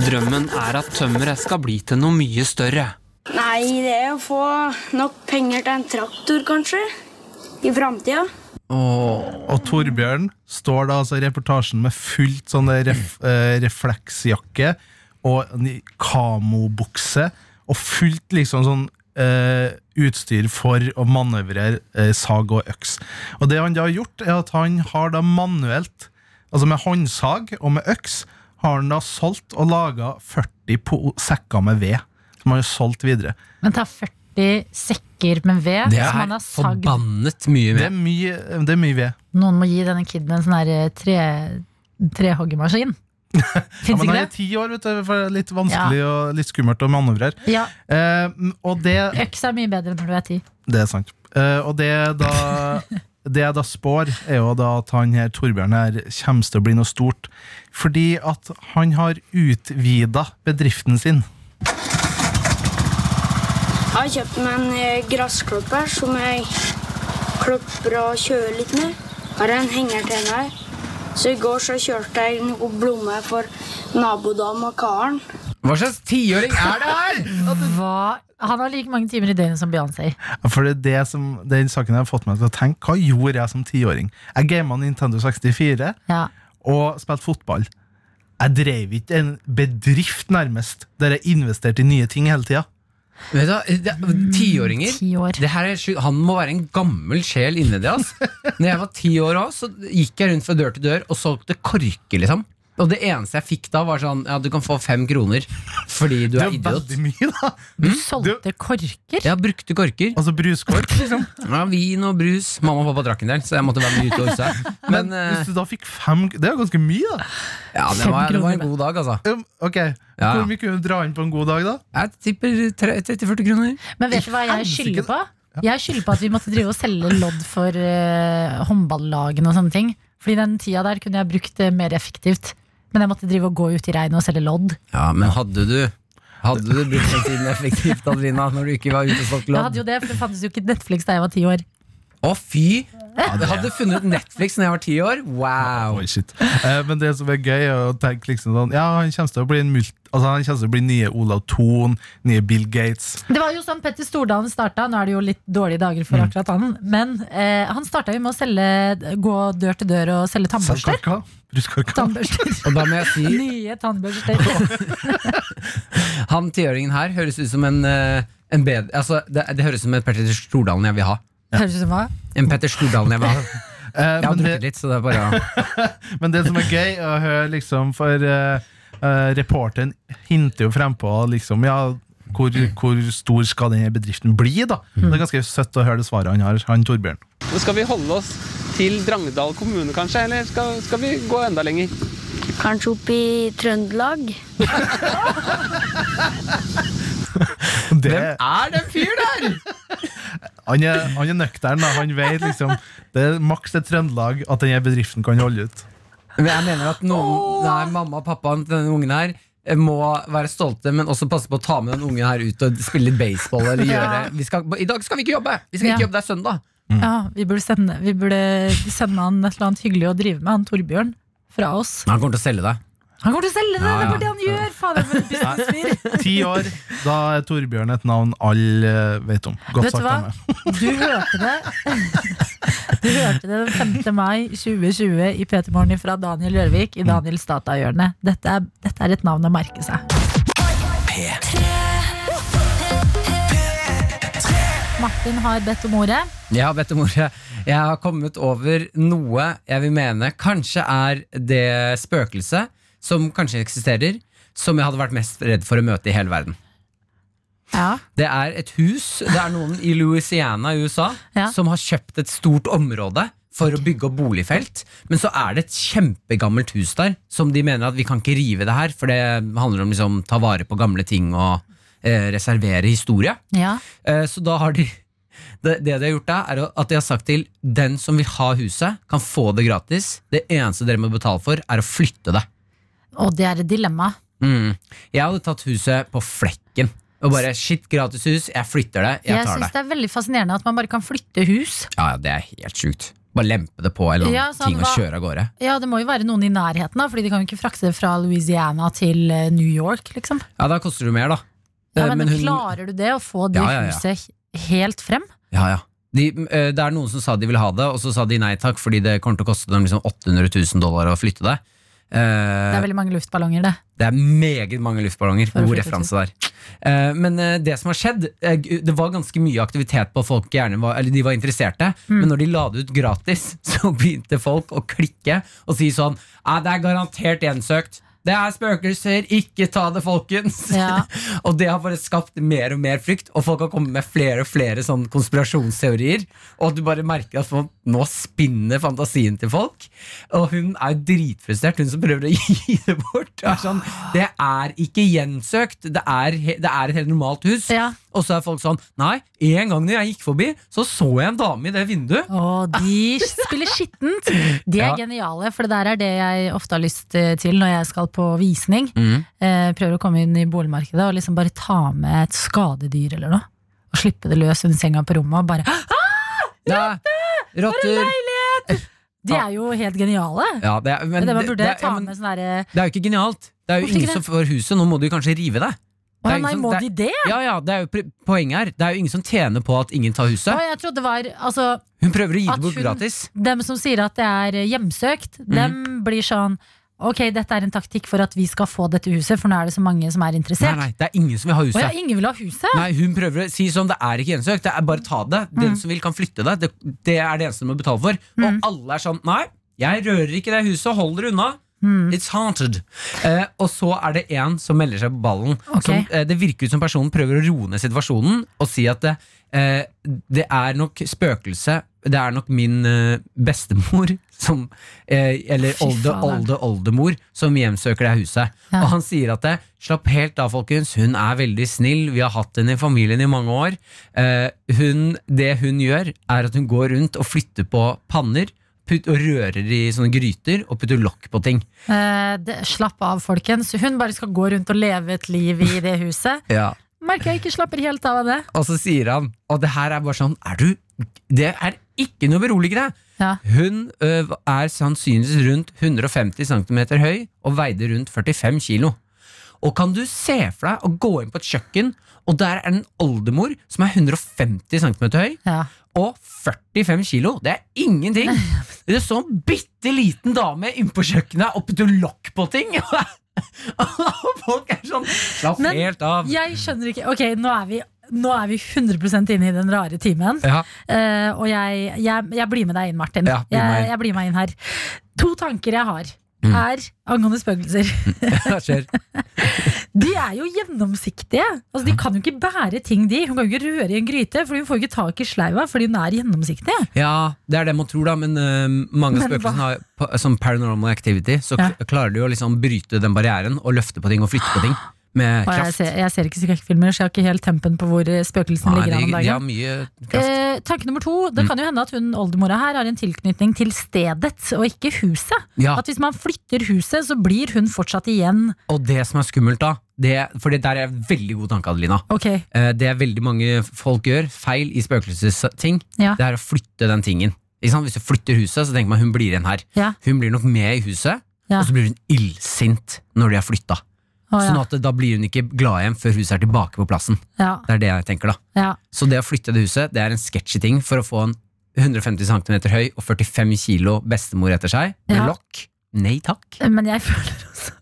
Drømmen er at tømmeret skal bli til noe mye større. Nei, det er å få nok penger til en traktor, kanskje. I framtida. Og Torbjørn står da altså i reportasjen med fullt sånn ref, eh, refleksjakke og kamobukse og fullt liksom sånn Uh, utstyr for å manøvrere uh, sag og øks. Og det han da har gjort, er at han har da manuelt, altså med håndsag og med øks, har han da solgt og laga 40 po sekker med ved, som han har solgt videre. Men ta 40 sekker med ved Det som han er har sagd. forbannet mye Det er mye, det er mye ved. Noen må gi denne kiden en sånn her eh, tre, trehoggermaskin. Ja, men han ikke er ti år, vet du, for litt vanskelig og litt skummelt å manøvrere. det? Ja. Eh, og det Øks er mye bedre når du er ti. Det er sant. Eh, og det da Det jeg da spår, er jo da at han her Torbjørn her kommer til å bli noe stort. Fordi at han har utvida bedriften sin. Jeg har kjøpt meg en eh, gressklipper som jeg klipper og kjører litt med. Har en henger til den her. Så i går så kjørte jeg noen blomster for nabodama Karen. Hva slags tiåring er det her?! Hva? Han har like mange timer i døgnet som Beyoncé. For det er det som, den saken jeg har fått meg til å tenke. Hva gjorde jeg som tiåring? Jeg gama Nintendo 64 Ja. og spilte fotball. Jeg drev ikke en bedrift, nærmest, der jeg investerte i nye ting hele tida. Vet du, hva, det- Tiåringer Ti år. det her er, sjukt. Han må være en gammel sjel inni det. ass. Når jeg var ti år òg, så gikk jeg rundt fra dør til dør og solgte korker. liksom Og det eneste jeg fikk da, var sånn Ja, du kan få fem kroner fordi du Det er er idiot. veldig mye, da. Du solgte korker? Ja, brukte korker. Altså bruskork, liksom. Ja, Vin og brus. Mamma og pappa drakk en del, så jeg måtte være mye ute og huske. Men, Men eh, hvis du da fikk fem Det er jo ganske mye, da. ja, det var, det var en god dag, altså. Um, Ok, Ja. Hvor mye kunne du dra inn på en god dag, da? Jeg tipper tre- 30-40 kroner. Men vet du hva jeg skylder på? Jeg skylder på at vi måtte drive og selge lodd for uh, håndballagene og sånne ting. Fordi den tida der kunne jeg brukt det mer effektivt. Men jeg måtte drive og gå ut i regnet og selge lodd. Ja, men hadde du Hadde du brukt den tiden effektivt, Adelina, når du ikke var ute og solgte lodd? Jeg hadde jo det, for det fantes jo ikke Netflix da jeg var ti år. Å, fy! Jeg hadde funnet Netflix når jeg var ti år. Wow! Eh, men det som er gøy, er å tenke liksom sånn Ja, han kommer til å bli en mult... Altså, han kommer til å bli nye Olav Thon, nye Bill Gates. Det var jo sånn Petter Stordalen starta. Nå er det jo litt dårlige dager for akkurat han. Men eh, han starta jo med å selge, gå dør til dør og selge tannbørster. Bruskorka. Tannbørster. Og da må jeg si Nye tannbørster. Han tiåringen her høres ut som en, eh, en bedre altså, det, det høres ut som et Petter Stordalen jeg vil ha. Høres ut som hva? En Petter Stordalen jeg. Eh, har men, drukket litt, så det er bare men det som er gøy å høre, liksom, for uh, reporteren hinter jo frempå liksom, ja, hvor, hvor stor skal denne bedriften bli, da? Det er ganske søtt å høre det svaret han har, han Torbjørn. Skal vi holde oss til Drangedal kommune, kanskje? Eller skal, skal vi gå enda lenger? Kanskje opp i Trøndelag? Det, Er det fyren fyr der?! han, er, han er nøktern, da. Han vet liksom Det er maks til Trøndelag at denne bedriften kan holde ut. Men jeg mener at noen, nei, mamma og pappaen til denne ungen her må være stolte, men også passe på å ta med den ungen her ut og spille litt baseball. Eller gjøre vi skal, I dag skal vi ikke jobbe! Vi skal Ja. ikke jobbe, det er søndag. Ja, vi burde, sende, vi burde sende han et eller annet hyggelig å drive med, han Torbjørn. Fra oss. Han kommer til å selge det. Han kommer til å selge det! Ja, Det er ja. bare det han gjør! Fader, for en businessfyr! Ti år, da er Torbjørn et navn alle vet om. Godt Vet sagt av meg. Du hørte det Du hørte det den 5. mai 2020 i P3 Morgen fra Daniel Rørvik i Daniels datahjørne. Dette dette er et navn å merke seg. Martin har bedt om ordet. Jeg har bedt om ordet. Jeg har kommet over noe jeg vil mene kanskje er det spøkelset som kanskje eksisterer, som jeg hadde vært mest redd for å møte i hele verden. Ja. Det er et hus, det er noen i Louisiana i USA Ja. som har kjøpt et stort område for å bygge opp boligfelt, men så er det et kjempegammelt hus der som de mener at vi kan ikke rive det her, for det handler om liksom ta vare på gamle ting og eh, reservere historie. Ja. Eh, så da har de det, det de har gjort da, er at de har sagt til den som vil ha huset, kan få det gratis. Det eneste dere må betale for, er å flytte det. Og det er et dilemma. Mm. Jeg hadde tatt huset på flekken. Og bare shit, gratis hus, jeg flytter det. Jeg Jeg tar synes det. det er veldig fascinerende at man bare kan flytte hus. Ja, det er helt sjukt. Bare lempe det på eller noen Ja, sånn, ting og kjøre av gårde. Ja, Det må jo være noen i nærheten, da Fordi de kan jo ikke frakte det fra Louisiana til eh, New York. liksom Ja, da koster det mer, da. ja, men, men, hun- Klarer du det, å få det Ja, ja, ja. huset helt frem? Ja, ja. De, eh, det er noen som sa de ville ha det, og så sa de nei takk, fordi det kommer til å koste dem liksom 800 000 dollar å flytte det. Eh, Det er veldig mange luftballonger, det. Det er meget mange luftballonger. God referanse der. Eh, men eh, det som har skjedd Det var ganske mye aktivitet på folk gjerne var, Eller de var interesserte, Mm. men når de la det ut gratis, så begynte folk å klikke og si sånn ah, Det er garantert gjensøkt. Det er spøkelser, ikke ta det, folkens! Ja. og det har bare skapt mer og mer frykt, og folk har kommet med flere og flere sånn konspirasjonsteorier. Og du bare merker at folk, nå spinner fantasien til folk. Og hun er jo dritfrustrert, hun som prøver å gi det bort. Det er, sånn, det er ikke gjensøkt, det er, det er et helt normalt hus. Ja. Og så er folk sånn Nei, en gang når jeg gikk forbi, så så jeg en dame i det vinduet. Å, de spiller skittent. De er Ja. geniale, for det der er det jeg ofte har lyst eh, til når jeg skal på visning. Mm. Eh, prøver å komme inn i boligmarkedet og liksom bare ta med et skadedyr eller noe. Og slippe det løs under senga på rommet og bare «Ah, For en Leilighet! De er jo helt geniale. Ja, det er, Det men, det det, ja, men, sånn derre det er jo ikke genialt. Det er jo ingen som får huset. Nå må du kanskje rive det. Å er nei, som- må det de er- det? Ja, ja, det er jo poenget her. Det er jo ingen som tjener på at ingen tar Å, huset. jeg trodde det var altså, Hun prøver å gi det bort gratis. Dem som sier at det er hjemsøkt, Mhm. dem blir sånn ok, dette er en taktikk for at vi skal få dette huset, for nå er det så mange som er interessert. nei, det er ingen som vil ha Å huset. ja, ingen vil ha huset? Nei, Hun prøver å si sånn, det er ikke gjensøkt, det er bare ta det. Den Mm. som vil, kan flytte det. det. Det er det eneste du må betale for. Og alle er sånn, nei, jeg rører ikke det huset, hold dere unna. Mm. It's haunted. Eh, og så er det en som melder seg på ballen. Okay. Som, eh, det virker ut som personen prøver å roe ned situasjonen og si at det, eh, det er nok spøkelse Det er nok min eh, bestemor som eh, Eller olde, olde, oldemor som hjemsøker det huset. Ja. Og han sier at det, slapp helt av, folkens. Hun er veldig snill. Vi har hatt henne i familien i mange år. Eh, hun, det hun gjør, er at hun går rundt og flytter på panner. Putt, og rører i sånne gryter og putter lokk på ting. Eh, det, slapp av, folkens. Hun bare skal gå rundt og leve et liv i det huset. Ja. Merker jeg ikke slapper helt av av det. Og så sier han, og det her er bare sånn Er du Det er ikke noe beroligende! Ja. Hun ø, er sannsynligvis rundt 150 cm høy og veide rundt 45 kilo. Og kan du se for deg å gå inn på et kjøkken, og der er en oldemor som er 150 cm høy, Ja. Og 45 kilo? Det er ingenting! Det er sånn bitte liten dame innpå kjøkkenet og putter lokk på ting! Og folk er sånn Slapp Men helt av. Jeg skjønner ikke Ok, nå er vi, nå er vi 100% inne i den rare timen. Ja. Uh, og jeg, jeg, jeg blir med deg inn, Martin. Ja, bli jeg, jeg blir med inn her. To tanker jeg har. Er angående spøkelser. De er jo gjennomsiktige. Altså, de kan jo ikke bære ting, de. Hun kan jo ikke røre i en gryte, for hun får jo ikke tak i sleiva fordi hun er gjennomsiktig. Ja, det er det man tror, da, men uh, mange spøkelser som paranormal activity, så Ja. klarer de å liksom bryte den barrieren og løfte på ting og flytte på ting med Og jeg, ser, jeg ser ikke skrekkfilmer, så jeg har ikke helt tempen på hvor eh, spøkelsene Nei, ligger an dagen om de har mye kraft. Eh, tanke nummer to. Det Mm. kan jo hende at hun oldemora her har en tilknytning til stedet, og ikke huset. Ja. At hvis man flytter huset, så blir hun fortsatt igjen Og det som er skummelt, da, det, for det der er en veldig god tanke, Adelina. Okay. Eh, Det er veldig mange folk gjør, feil i spøkelsesting, Ja. det er å flytte den tingen. Ikke sant? Hvis du flytter huset, så tenker man hun blir igjen her. Ja. Hun blir nok med i huset, Ja. og så blir hun illsint når de har flytta. Å, ja. Sånn at da blir hun ikke glad igjen før huset er tilbake på plassen. ja, Det er det jeg tenker, da. ja. Så det å flytte det huset, det er en sketchy ting for å få en 150 cm høy og 45 kilo bestemor etter seg, med lokk. Nei takk. Men jeg føler også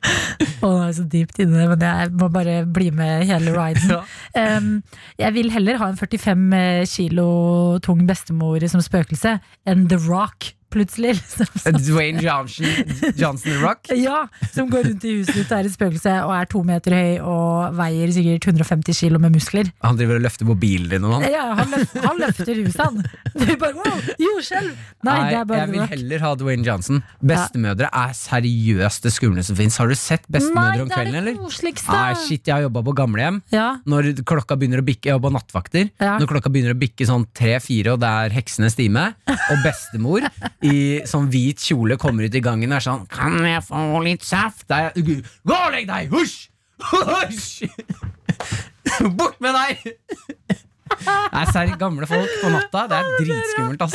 Å, det er så dypt inne, men jeg må bare bli med hele riden. Um, jeg vil heller ha en 45 kilo tung bestemor som spøkelse enn The Rock, plutselig. liksom. Dwayne Johnson, Johnson Rock. Ja, som går rundt i huset ditt og er et spøkelse og er to meter høy og veier sikkert 150 kilo med muskler. Han driver og løfter mobilen din og sånn. Ja, han, løf, han løfter huset, han. Er bare wow, jordskjelv! Nei, det er bare jeg vil heller ha Dwayne Johnson. Bestemødre er seriøst det skumleste som fins. Har du sett bestemødre om kvelden, eller? Nei, det er det koseligste. Nei, shit, jeg har jobba på gamlehjem. Ja, Når klokka begynner å bikke, jeg jobba nattvakter. Ja. Når klokka begynner å bikke sånn tre-fire, og det er heksenes time, og bestemor i sånn hvit kjole kommer ut i gangen og er sånn Kan jeg få litt saft? Der, er, Gå og legg deg! Husj! Husj! Bort med deg! Er serr gamle folk på natta. Det er dritskummelt, ass.